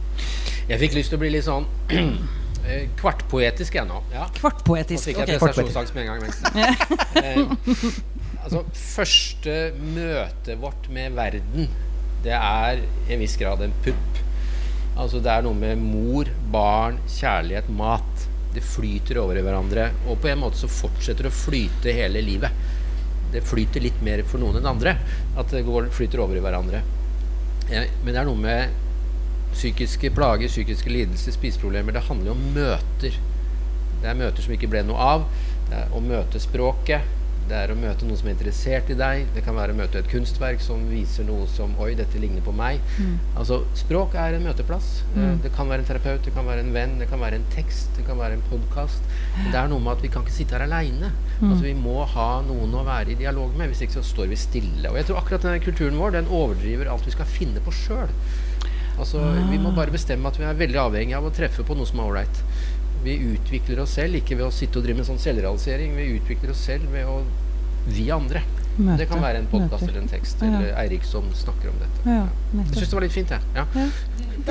Jeg fikk lyst til å bli litt sånn Eh, kvartpoetisk ennå. Ja. Kvartpoetisk. Ok. jeg prestasjonsangst med en gang. eh, altså, første møtet vårt med verden, det er i en viss grad en pupp. Altså, det er noe med mor, barn, kjærlighet, mat. Det flyter over i hverandre. Og på en måte så fortsetter det å flyte hele livet. Det flyter litt mer for noen enn andre. At det går, flyter over i hverandre. Eh, men det er noe med psykiske plager, psykiske lidelser, spiseproblemer Det handler jo om møter. Det er møter som ikke ble noe av. Det er å møte språket. Det er å møte noen som er interessert i deg. Det kan være å møte et kunstverk som viser noe som Oi, dette ligner på meg. Altså, Språk er en møteplass. Mm. Det kan være en terapeut, det kan være en venn, det kan være en tekst, det kan være en podkast. Det er noe med at vi kan ikke sitte her aleine. Altså, vi må ha noen å være i dialog med. Hvis ikke så står vi stille. Og jeg tror akkurat denne kulturen vår den overdriver alt vi skal finne på sjøl. Altså, Vi må bare bestemme at vi er veldig avhengig av å treffe på noe som er ålreit. Vi utvikler oss selv ikke ved å sitte og drive med sånn selvrealisering. Vi utvikler oss selv ved å vi andre. Møte, det kan være en podkast eller en tekst Ja. eller Eirik som snakker om dette. Ja, Jeg syns det var litt fint, jeg. Ja. Ja.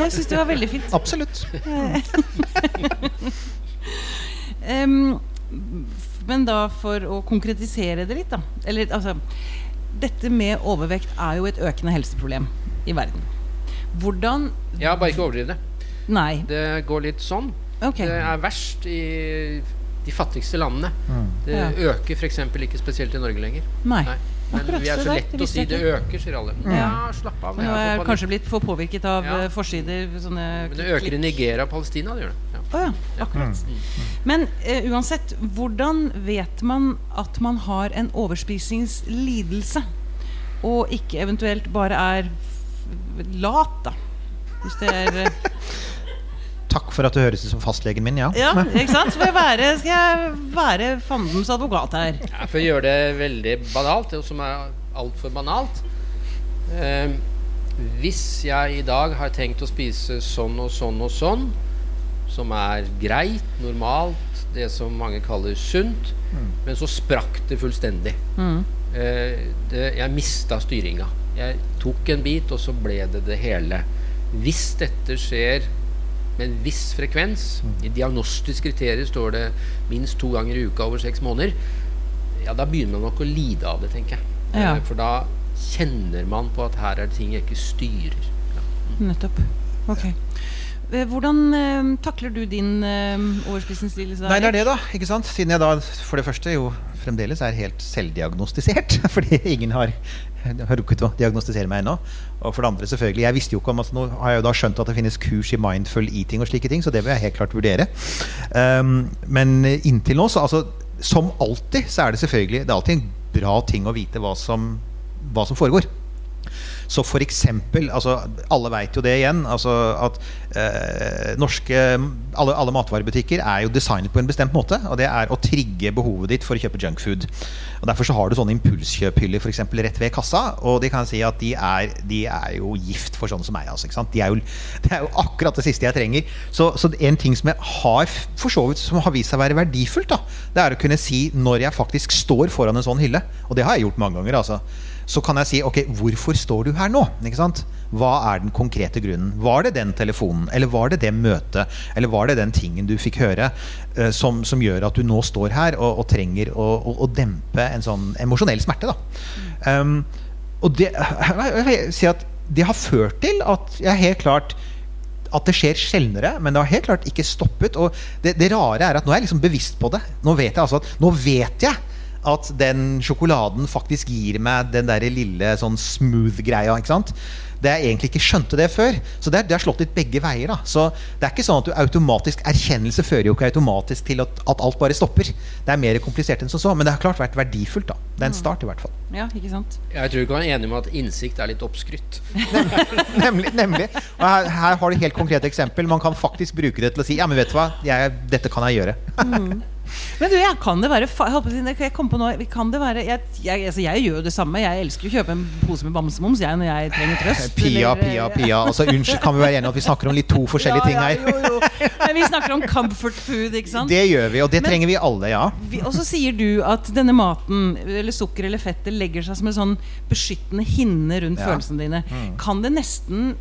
Jeg syns det var veldig fint. Absolutt. um, men da for å konkretisere det litt, da. Eller altså Dette med overvekt er jo et økende helseproblem i verden. Hvordan ja, bare ikke overdriv det. Nei. Det går litt sånn. Okay. Det er verst i de fattigste landene. Det Ja. øker f.eks. ikke spesielt i Norge lenger. Nei. Men Akkurat, vi er så lett å si det øker, sier alle. Ja, slapp av. Nå er kanskje blitt for påvirket av Ja. eh, forsider. Sånne Men det øker i Nigeria og Palestina, det gjør det. Ja. Oh, ja, akkurat. Men uh, uansett, hvordan vet man at man har en overspisingslidelse, og ikke eventuelt bare er lat, da? Hvis det er eh, Takk for at du høres ut som fastlegen min, ja. Ja, ikke sant? Skal jeg være, skal jeg være fandens advokat her? Ja, for å gjøre det veldig banalt, og som er altfor banalt eh, Hvis jeg i dag har tenkt å spise sånn og sånn og sånn, som er greit, normalt, det som mange kaller sunt, men så sprakk det fullstendig. Mm. Eh, det, jeg mista styringa. Jeg tok en bit, og så ble det det hele. Hvis dette skjer med en viss frekvens, i diagnostisk kriterier står det minst to ganger i uka over seks måneder, ja, da begynner man nok å lide av det, tenker jeg. Ja. Eh, For da kjenner man på at her er det ting jeg ikke styrer. Ja. Nettopp. Ok. Eh, Hvordan eh, takler du din eh, overspisingslidelse? Nei, det er det, da. ikke sant? Siden jeg da for det første jo fremdeles er helt selvdiagnostisert. Fordi ingen har, har rukket å diagnostisere meg ennå. Og for det andre, selvfølgelig, jeg visste jo ikke om altså, Nå har jeg jo da skjønt at det finnes kurs i mindful eating og slike ting, så det vil jeg helt klart vurdere. Um, men inntil nå, så altså Som alltid, så er det selvfølgelig Det er alltid en bra ting å vite hva som, hva som foregår. Så for eksempel, altså, Alle vet jo det igjen. Altså at eh, norske alle, alle matvarebutikker er jo designet på en bestemt måte. Og det er å trigge behovet ditt for å kjøpe junkfood. Og Derfor så har du sånne impulskjøphyller for eksempel, rett ved kassa. Og de kan si at de er, de er jo gift for sånne som meg. Altså? De er jo, det er jo akkurat det siste jeg trenger. Så, så en ting som jeg har for så vidt som har vist seg å være verdifullt, da, det er å kunne si når jeg faktisk står foran en sånn hylle. Og det har jeg gjort mange ganger. altså så kan jeg si ok, hvorfor står du her nå? Ikke sant? Hva er den konkrete grunnen? Var det den telefonen, eller var det det møtet, eller var det den tingen du fikk høre eh, som, som gjør at du nå står her og, og trenger å, å, å dempe en sånn emosjonell smerte? Da. Um, og det, si det har ført til at jeg helt klart at det skjer sjeldnere, men det har helt klart ikke stoppet. Og det, det rare er at nå er jeg liksom bevisst på det. Nå vet jeg altså at Nå vet jeg at den sjokoladen faktisk gir meg den der lille sånn smooth-greia. ikke sant? Det jeg egentlig ikke skjønte det før. Så det, er- har slått litt begge veier. da. Så det er ikke sånn at du automatisk Erkjennelse fører jo ikke automatisk til at, at alt bare stopper. Det er mer komplisert enn som så, men det har klart vært verdifullt. da. Det er en start, i hvert fall. Ja, ikke sant? Jeg tror du kan være enig med at innsikt er litt oppskrytt. nemlig. nemlig. Og her, her har du helt konkret eksempel. Man kan faktisk bruke det til å si ja, men vet du hva, jeg, dette kan jeg gjøre. Men du, jeg kan det være jeg kom på noe Kan det være Jeg, jeg, altså, jeg gjør jo det samme. Jeg elsker å kjøpe en pose med bamsemums jeg, når jeg trenger trøst. Pia, eller- Pia, Pia. Altså, unnskyld, kan vi være enige om at vi snakker om litt to forskjellige ting her? Ja, jo, jo. Men vi snakker om comfort food, ikke sant? Det gjør vi, og det Men- trenger vi alle, ja. Og så sier du at denne maten, eller sukker eller fettet, legger seg som en sånn beskyttende hinne rundt Ja. følelsene dine. Mm. Kan det nesten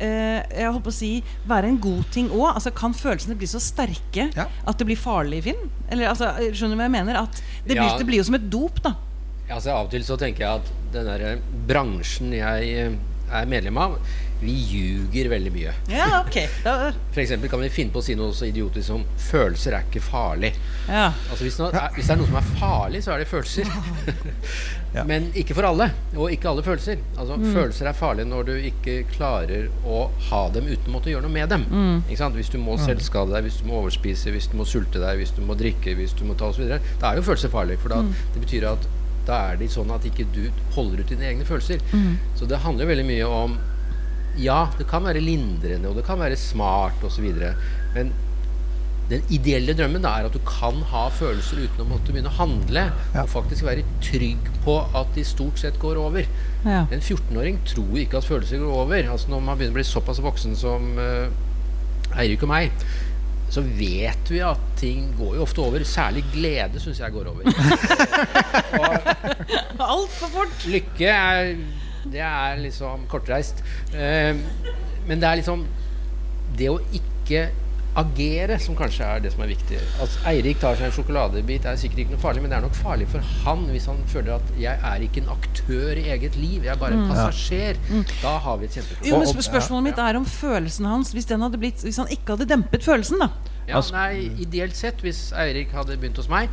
eh, jeg holdt på å si være en god ting òg? Altså, kan følelsene bli så sterke Ja. at det blir farlig, i film? Eller, altså, skjønner du hva jeg mener? At det, blir, Ja. det blir jo som et dop, da. Altså Av og til så tenker jeg at den der bransjen jeg er medlem av vi ljuger veldig mye. Ja, ok. Da, For eksempel kan vi finne på å si noe så idiotisk som 'følelser er ikke farlig'. ja. Altså hvis, noe, er, hvis det er noe som er farlig, så er det følelser. Ja. Men ikke for alle, og ikke alle følelser. Altså Følelser er farlige når du ikke klarer å ha dem uten å måtte gjøre noe med dem. Ikke sant? Hvis du må selvskade deg, hvis du må overspise, hvis du må sulte deg, hvis du må drikke, hvis du må ta osv. Da er jo følelser farlig, for da, det betyr at da er det sånn at ikke du holder ut dine egne følelser. Så det handler jo veldig mye om Ja, det kan være lindrende, og det kan være smart osv. Men den ideelle drømmen da er at du kan ha følelser uten å måtte begynne å handle. Ja. Og faktisk være trygg på at de stort sett går over. Ja. En 14-åring tror ikke at følelser går over. Altså Når man begynner å bli såpass voksen som uh, Eirik og meg, så vet vi at ting går jo ofte over. Særlig glede syns jeg går over. Altfor fort! lykke er Det er liksom kortreist. Eh, men det er liksom det å ikke agere som kanskje er det som er viktig. At Eirik tar seg en sjokoladebit er sikkert ikke noe farlig, men det er nok farlig for han hvis han føler at 'jeg er ikke en aktør i eget liv, jeg er bare en passasjer'. Da har vi et kjempeproblem. sp Spørsmålet mitt er om følelsen hans Hvis, den hadde blitt, hvis han ikke hadde dempet følelsen, da. Ja, Altså- nei, ideelt sett, hvis Eirik hadde begynt hos meg,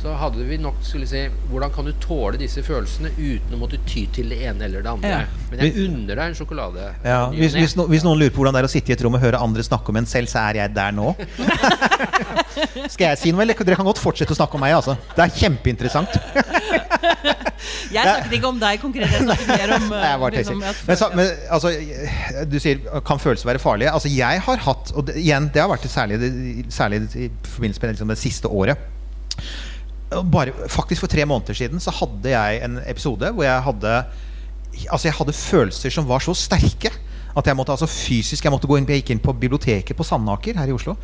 så hadde vi nok skulle si Hvordan kan du tåle disse følelsene uten å måtte ty til det ene eller det andre? Ja. Men jeg unner deg en sjokolade. Ja, hvis, hvis, no, hvis noen lurer på hvordan det er å sitte i et rom og høre andre snakke om en selv, så er jeg der nå. Skal jeg si noe, eller? Dere kan godt fortsette å snakke om meg. altså Det er kjempeinteressant. Jeg snakket ikke om deg konkret, jeg snakket mer om Nei, jeg eh, liksom, men, så, men altså, du sier kan følelser være farlige? Altså, jeg har hatt Og det, igjen, det har vært særlig, særlig i forbindelse med liksom, det siste året. Bare, faktisk For tre måneder siden så hadde jeg en episode hvor jeg hadde Altså jeg hadde følelser som var så sterke at jeg måtte altså fysisk Jeg måtte gå inn, jeg gikk inn på biblioteket på Sandaker her i Oslo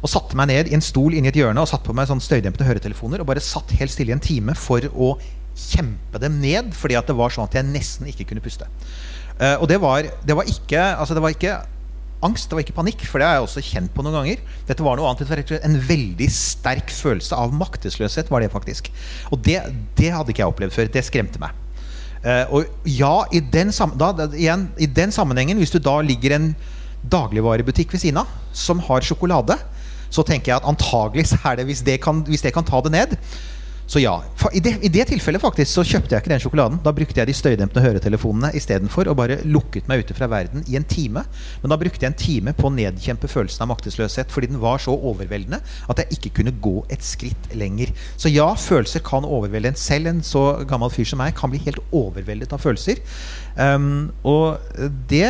og satte meg ned i en stol inni et hjørne og satte på meg sånn støydempende høretelefoner og bare satt helt stille i en time for å kjempe dem ned, fordi at det var sånn at jeg nesten ikke kunne puste. Uh, og det var, det var ikke Altså det var ikke angst, det var ikke panikk, for det har jeg også kjent på noen ganger. Dette var noe annet. En veldig sterk følelse av maktesløshet, var det faktisk. Og det, det hadde ikke jeg opplevd før. Det skremte meg. Uh, og ja, i den, da, igjen, i den sammenhengen, hvis du da ligger en dagligvarebutikk ved siden av som har sjokolade, så tenker jeg at antagelig er det hvis det kan, hvis det kan ta det ned, så ja. I det, I det tilfellet faktisk så kjøpte jeg ikke den sjokoladen. Da brukte jeg de støydempende høretelefonene istedenfor og bare lukket meg ute fra verden i en time. Men da brukte jeg en time på å nedkjempe følelsen av maktesløshet fordi den var så overveldende at jeg ikke kunne gå et skritt lenger. Så ja, følelser kan overvelde en. Selv en så gammel fyr som meg kan bli helt overveldet av følelser. Um, og det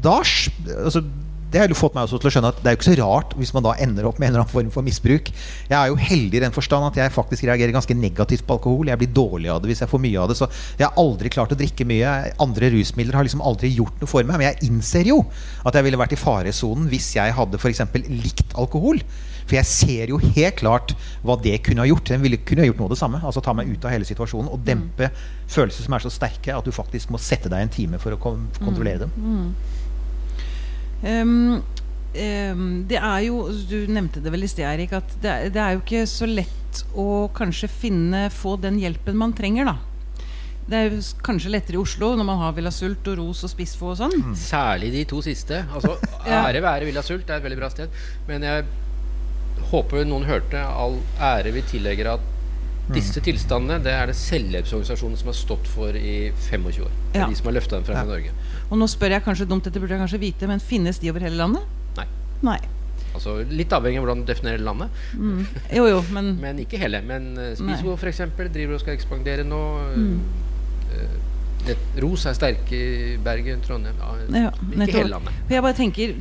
Da altså, det har jo fått meg også til å skjønne at det er jo ikke så rart hvis man da ender opp med en eller annen form for misbruk. Jeg er jo heldig i den forstand at jeg faktisk reagerer ganske negativt på alkohol. Jeg blir dårlig av det hvis jeg får mye av det. Så jeg har aldri klart å drikke mye. Andre rusmidler har liksom aldri gjort noe for meg. Men jeg innser jo at jeg ville vært i faresonen hvis jeg hadde f.eks. likt alkohol. For jeg ser jo helt klart hva det kunne ha gjort. Den ville kunne ha gjort noe av det samme. Altså ta meg ut av hele situasjonen og dempe følelser som er så sterke at du faktisk må sette deg en time for å kontrollere dem. Ehm, um, det er jo Du nevnte det vel i sted, Erik, at det, er- det er jo ikke så lett å kanskje finne få den hjelpen man trenger, da. Det er jo kanskje lettere i Oslo når man har Villa Sult og Ros og Spissfo og sånn. Særlig de to siste. Altså, Ære være Villa Sult, det er et veldig bra sted. Men jeg håper noen hørte all ære vi tillegger at disse tilstandene det er det selvhjelpsorganisasjonen som har stått for i 25 år. Det er Ja. de som har løfta dem frem i Norge. Og nå spør jeg kanskje dumt, dette burde jeg kanskje vite, men finnes de over hele landet? Nei. Nei. Altså, litt avhengig av hvordan du definerer landet. Jo jo, men Men ikke hele. Men uh, Nei. Spisvo f.eks. driver og skal ekspandere nå. Eh, nett- Ros er sterke i Bergen, Trondheim ja, Ja, Ikke nettopp. hele landet. For jeg bare tenker,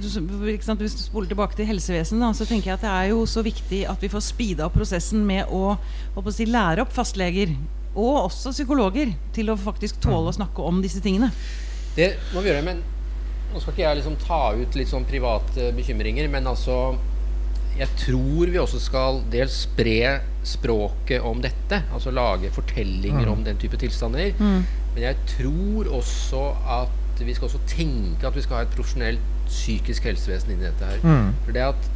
sant, Hvis du spoler tilbake til helsevesenet, da, så tenker jeg at det er jo så viktig at vi får speeda opp prosessen med å, å si, lære opp fastleger, og også psykologer, til å faktisk tåle å snakke om disse tingene. Det må vi gjøre, men nå skal ikke jeg liksom ta ut litt sånn private bekymringer, men altså Jeg tror vi også skal dels spre språket om dette, altså lage fortellinger om den type tilstander. Men jeg tror også at vi skal også tenke at vi skal ha et profesjonelt psykisk helsevesen inni dette her. Mm. For det, at,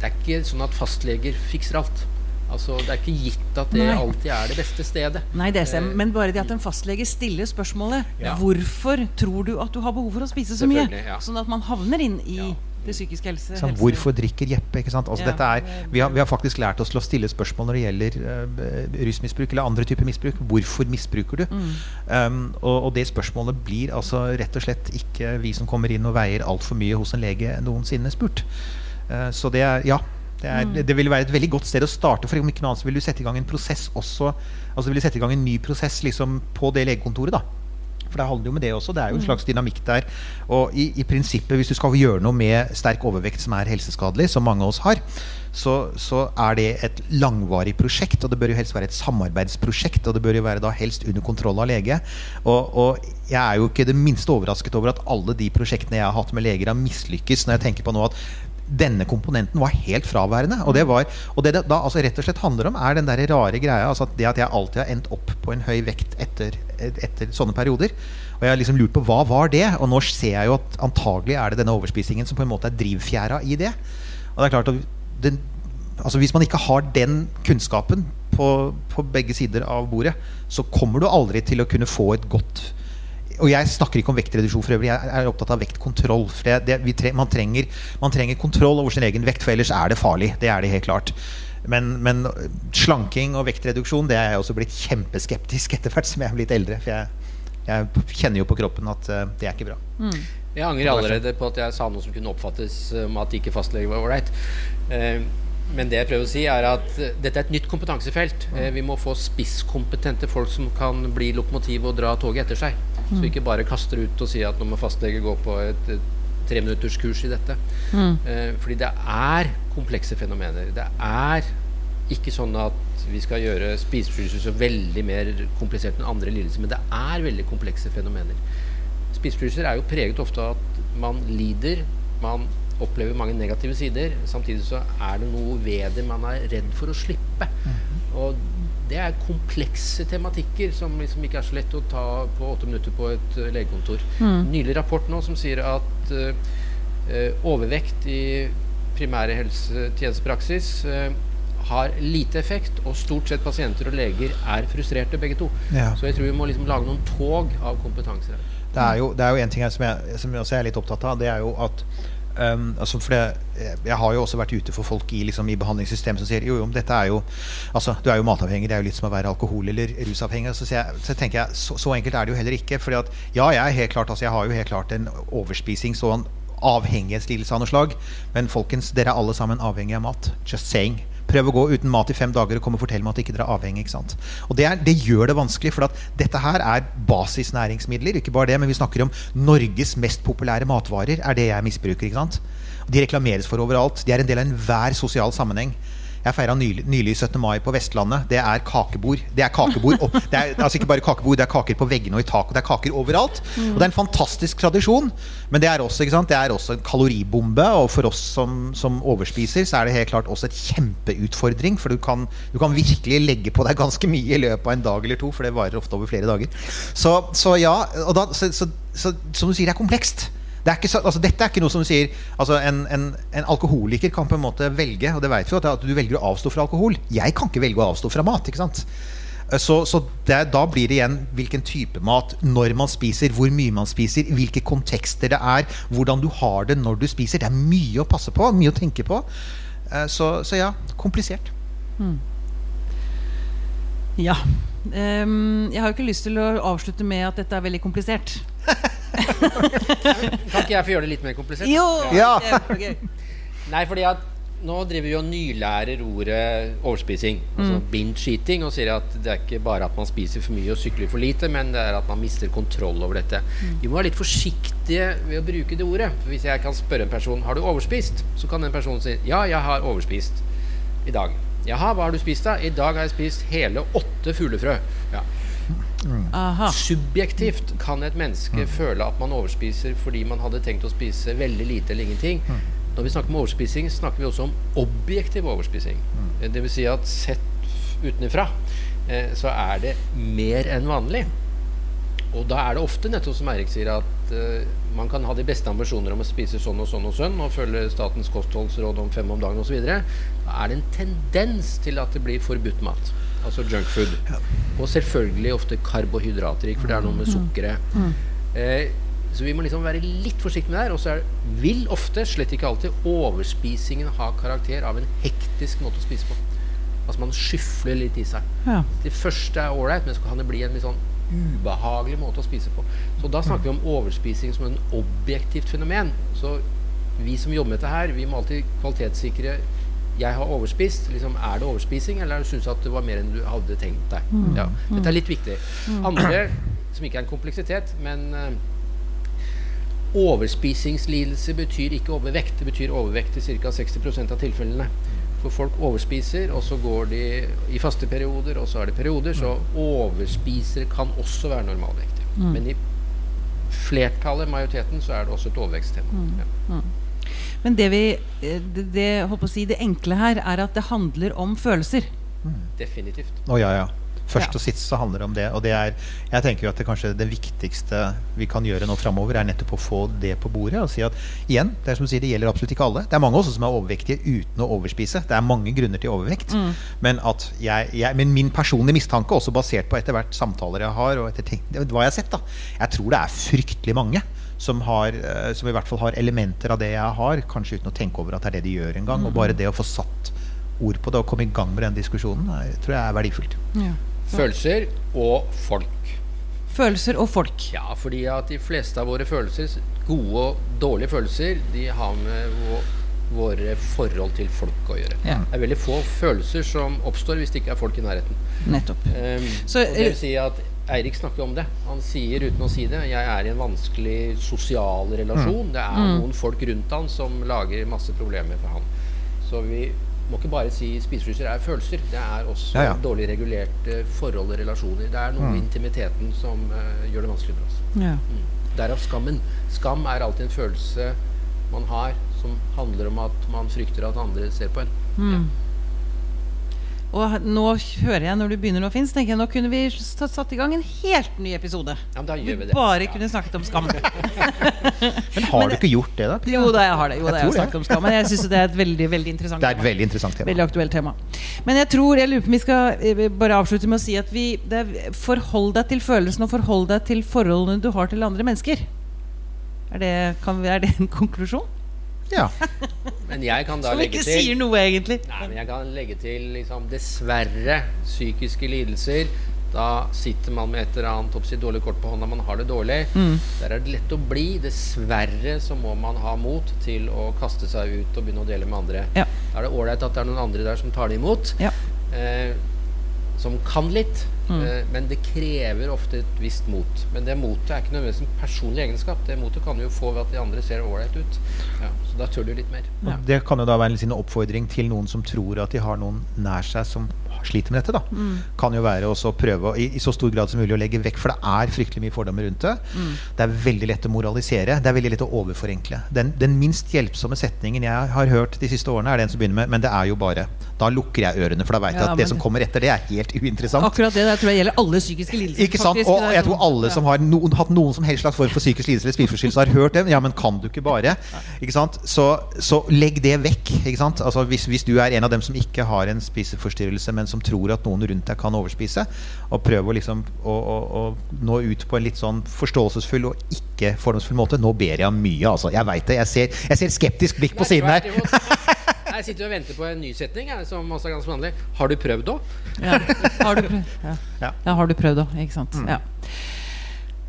det er ikke sånn at fastleger fikser alt. Altså, Det er ikke gitt at det Nei. alltid er det beste stedet. Nei, det ser. Eh, Men bare det at en fastlege stiller spørsmålet Ja. Hvorfor tror du at du har behov for å spise så mye? Ja. Sånn at man havner inn i Ja. det psykiske helse. Sånn, hvorfor drikker Jeppe? ikke sant? Altså, Ja. dette er, vi, har, vi har faktisk lært oss til å stille spørsmål når det gjelder uh, rusmisbruk eller andre typer misbruk. Hvorfor misbruker du? Mm. Um, og, og det spørsmålet blir altså rett og slett ikke vi som kommer inn og veier altfor mye hos en lege noensinne spurt. Uh, så det er ja. Det, er, Mm. det, vil være et veldig godt sted å starte. For om ikke noe annet så vil du sette i gang en prosess også. Altså vil du sette i gang en ny prosess liksom, på det legekontoret. da for det handler jo med det også. Det er jo en slags dynamikk der. Og i, i prinsippet, hvis du skal gjøre noe med sterk overvekt som er helseskadelig, som mange av oss har, så, så er det et langvarig prosjekt. Og det bør jo helst være et samarbeidsprosjekt. Og det bør jo være da helst under kontroll av lege. Og, og jeg er jo ikke det minste overrasket over at alle de prosjektene jeg har hatt med leger, har mislykkes. Når jeg tenker på nå at denne komponenten var helt fraværende. Og det, var, og det det da altså rett og slett handler om, er den der rare greia. Altså at det at jeg alltid har endt opp på en høy vekt etter, etter sånne perioder. Og jeg har liksom lurt på hva var det? Og nå ser jeg jo at antagelig er det denne overspisingen som på en måte er drivfjæra i det. Og det er klart at den, altså Hvis man ikke har den kunnskapen på, på begge sider av bordet, så kommer du aldri til å kunne få et godt og jeg snakker ikke om vektreduksjon for øvrig, jeg er opptatt av vektkontroll. For det, det, vi tre, man, trenger, man trenger kontroll over sin egen vekt, for ellers er det farlig. Det er det helt klart. Men, men slanking og vektreduksjon det er jeg også blitt kjempeskeptisk etter hvert som jeg er blitt eldre. For jeg, jeg kjenner jo på kroppen at uh, det er ikke bra. Mm. Jeg angrer allerede på at jeg sa noe som kunne oppfattes som at ikke fastlege var ålreit. Eh, men det jeg prøver å si, er at eh, dette er et nytt kompetansefelt. Eh, vi må få spisskompetente folk som kan bli lokomotiv og dra toget etter seg. Så vi ikke bare kaster ut og sier at nå må fastlege gå på et, et treminutterskurs i dette. Mm. Eh, fordi det er komplekse fenomener. Det er ikke sånn at vi skal gjøre spiseforstyrrelser så veldig mer komplisert enn andre lidelser, men det er veldig komplekse fenomener. Spiseforstyrrelser er jo preget ofte av at man lider, man opplever mange negative sider. Samtidig så er det noe ved det man er redd for å slippe. Og det er komplekse tematikker som liksom ikke er så lett å ta på åtte minutter på et eh, legekontor. Mm. Nylig rapport nå som sier at eh, eh, overvekt i primære helsetjenestepraksis eh, har lite effekt, og stort sett pasienter og leger er frustrerte begge to. Ja. Så jeg tror vi må liksom lage noen tog av kompetanser her. Det er jo, det en ting her som jeg, som jeg også er litt opptatt av. Det er jo at um, altså for det, Jeg har jo også vært ute for folk i, liksom, i behandlingssystemet som sier jo, jo, dette er jo altså, Du er jo matavhengig. Det er jo litt som å være alkohol- eller rusavhengig. Så, jeg, så tenker jeg, så, så enkelt er det jo heller ikke. Fordi at ja, jeg er helt klart altså, jeg har jo helt klart en overspising, sånn avhengighetslidelse av noe slag. Men folkens, dere er alle sammen avhengig av mat. Just saying. Prøv å gå uten mat i fem dager og komme og fortelle meg at ikke dere er avhengig. ikke sant? Og det, er, det gjør det vanskelig, for dette her er basisnæringsmidler. Ikke bare det, men vi snakker om Norges mest populære matvarer. er det jeg misbruker. ikke sant? De reklameres for overalt. De er en del av enhver sosial sammenheng. Jeg feira nylig, nylig 17. mai på Vestlandet. Det er kakebord. Det er kakebord opp, det er altså ikke bare kakebord, det er kaker på veggene og i taket. Det er kaker overalt. Og det er en fantastisk tradisjon. Men det er også? Det er også en kaloribombe. Og for oss som, som overspiser, så er det helt klart også et kjempeutfordring. For du kan, du kan virkelig legge på deg ganske mye i løpet av en dag eller to, for det varer ofte over flere dager. Så, så ja, og da, så, så, så, som du sier, det er komplekst. Det er ikke så, altså, dette er ikke noe som du sier altså, en, en, en alkoholiker kan på en måte velge, og det vet vi jo, at du velger å avstå fra alkohol. Jeg kan ikke velge å avstå fra mat. ikke sant? Så, så det, da blir det igjen hvilken type mat, når man spiser, hvor mye man spiser, hvilke kontekster det er, hvordan du har det når du spiser. Det er mye å passe på, mye å tenke på. Eh, Så, så ja, komplisert. Ja. Um, jeg har jo ikke lyst til å avslutte med at dette er veldig komplisert. Kan ikke jeg få gjøre det litt mer komplisert? Jo! Ja. kjempegøy. Nei, fordi at nå driver vi og nylærer ordet overspising. Altså binge eating. Og sier at det er ikke bare at man spiser for mye og sykler for lite, men det er at man mister kontroll over dette. Vi må være litt forsiktige ved å bruke det ordet. For Hvis jeg kan spørre en person har du overspist, så kan den personen si ja, jeg har overspist i dag. Jaha, hva har du spist da? I dag har jeg spist hele åtte fuglefrø. Ja. Aha. Subjektivt kan et menneske føle at man overspiser fordi man hadde tenkt å spise veldig lite eller ingenting. Når vi snakker om overspising, snakker vi også om objektiv overspising. Mm. Det vil si at sett utenfra eh, så er det mer enn vanlig. Og da er det ofte, nettopp som Eirik sier, at at eh, man kan ha de beste ambisjoner om å spise sånn og sånn og sånn, og følge statens kostholdsråd om fem om dagen osv., da er det en tendens til at det blir forbudt mat. Altså junkfood. Og selvfølgelig ofte karbohydratrik, for det er noe med sukkeret. Eh, så vi må liksom være litt forsiktige med det her. Og så vil ofte, slett ikke alltid, overspisingen ha karakter av en hektisk måte å spise på. Altså man skyfler litt i seg. Ja. Det første er ålreit, men så kan det bli en litt sånn ubehagelig måte å spise på. Så da snakker vi om overspising som en objektivt fenomen. Så vi som jobber med dette her, vi må alltid kvalitetssikre jeg har overspist. Liksom, er det overspising, eller syns du at det var mer enn du hadde tenkt deg? Ja, dette er litt viktig. Andre, som ikke er en kompleksitet, men uh, Overspisingslidelse betyr ikke overvekt. Det betyr overvekt i ca. 60% av tilfellene. For folk overspiser, og så går de i faste perioder, og så er det perioder. Så overspisere kan også være normalvektige. Men i flertallet, majoriteten, så er det også et overveksttema. Ja. Men det vi eh, det, det, si, det enkle her er at det handler om følelser. Definitivt. Å ja, ja. Først Ja. og sist så handler det om det. Og det er, jeg tenker jo at det kanskje det viktigste vi kan gjøre nå framover, er nettopp å få det på bordet. Og si at igjen, det er som du sier, det gjelder absolutt ikke alle. Det er mange også som er overvektige uten å overspise. Det er mange grunner til overvekt. Men, at jeg, jeg, men min personlige mistanke, også basert på etter hvert samtaler jeg har, og etter ting, hva jeg har sett, da Jeg tror det er fryktelig mange. Som, har, eh, som i hvert fall har elementer av det jeg har, kanskje uten å tenke over at det er det de gjør engang. Og bare det å få satt ord på det og komme i gang med den diskusjonen, er, tror jeg er verdifullt. Ja. Følelser og folk. Følelser og folk. Ja, fordi at de fleste av våre følelser, gode og dårlige følelser, de har med våre forhold til folk å gjøre. Ja. Det er veldig få følelser som oppstår hvis det ikke er folk i nærheten. Nettopp. Um, Så, og det vil si at Eirik snakker om det. Han sier uten å si det jeg er i en vanskelig sosial relasjon. Det er noen folk rundt han som lager masse problemer for han. Så vi må ikke bare si spiseforstyrrelser er følelser. Det er også Ja, ja. dårlig regulerte forhold og relasjoner. Det er noe mm. intimiteten som uh, gjør det vanskelig for oss. Ja. Derav skammen. Skam er alltid en følelse man har som handler om at man frykter at andre ser på en. Ja. Og nå hører jeg når du begynner nå, så tenker jeg nå kunne vi satt i gang en helt ny episode. Ja, men da Vi gjør vi det. bare Ja. kunne snakket om skam. Men har du ikke gjort det, da? Jo da, jeg har det. Jo, Jeg da, jeg har snakket det. om skam Men jeg syns det er et veldig veldig interessant Det er et tema. veldig interessant tema. Veldig aktuelt tema. Men jeg tror, jeg lurer på om vi skal eh, bare avslutte med å si at vi det er, Forhold deg til følelsene, og forhold deg til forholdene du har til andre mennesker. Er det, kan, vi- er det en konklusjon? Ja. Men jeg kan da Som legge ikke til sier noe, egentlig. Nei, men jeg kan legge til liksom, dessverre psykiske lidelser. Da sitter man med et eller annet oppsi, dårlig kort på hånda, man har det dårlig. Mm. Der er det lett å bli. Dessverre så må man ha mot til å kaste seg ut og begynne å dele med andre. Ja. Da er det ålreit at det er noen andre der som tar det imot. Ja. Eh, som kan litt. Mm. Eh, men det krever ofte et visst mot. Men det motet er ikke nødvendigvis en personlig egenskap. Det motet kan du jo få ved at de andre ser ålreit ut. Ja, så da tør du litt mer. Ja. Det kan jo da være en oppfordring til noen som tror at de har noen nær seg som sliter med dette. da Mm. Kan jo være å prøve i, i så stor grad som mulig å legge vekk, for det er fryktelig mye fordommer rundt det. Mm. Det er veldig lett å moralisere. Det er veldig lett å overforenkle. Den, den minst hjelpsomme setningen jeg har hørt de siste årene, er den som begynner med 'men det er jo bare'. Da lukker jeg ørene, for da veit jeg Ja, at det som kommer etter det, er helt uinteressant. Akkurat det jeg tror jeg gjelder alle psykiske lidelser. Ikke sant? faktisk. Og jeg sånn- tror alle som har no, hatt noen som helst slags form for psykisk lidelse eller spiseforstyrrelse, har hørt det. Ja, men kan du ikke bare? Ikke sant? Så, så legg det vekk. Ikke sant? Altså, hvis, hvis du er en av dem som ikke har en spiseforstyrrelse, men som tror at noen rundt deg kan overspise, og prøve å, liksom, å, å, å nå ut på en litt sånn forståelsesfull og ikke fordomsfull måte Nå ber jeg om mye, altså. Jeg veit det. Jeg ser, jeg ser skeptisk blikk på siden her. Jeg sitter og venter på en ny setning, som også er ganske vanlig. Har du prøvd òg? Ja. Har du prøvd? Ja. Ja. ja, har du prøvd òg, ikke sant. Ja.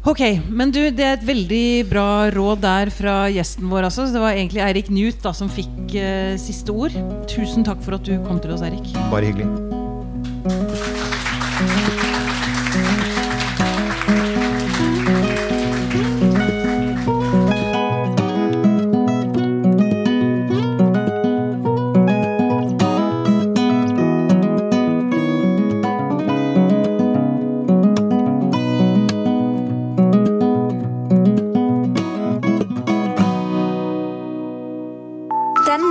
Ok, men du, det er et veldig bra råd der fra gjesten vår. Altså. Det var egentlig Eirik Newt da, som fikk eh, siste ord. Tusen takk for at du kom til oss, Eirik. Bare hyggelig. Denne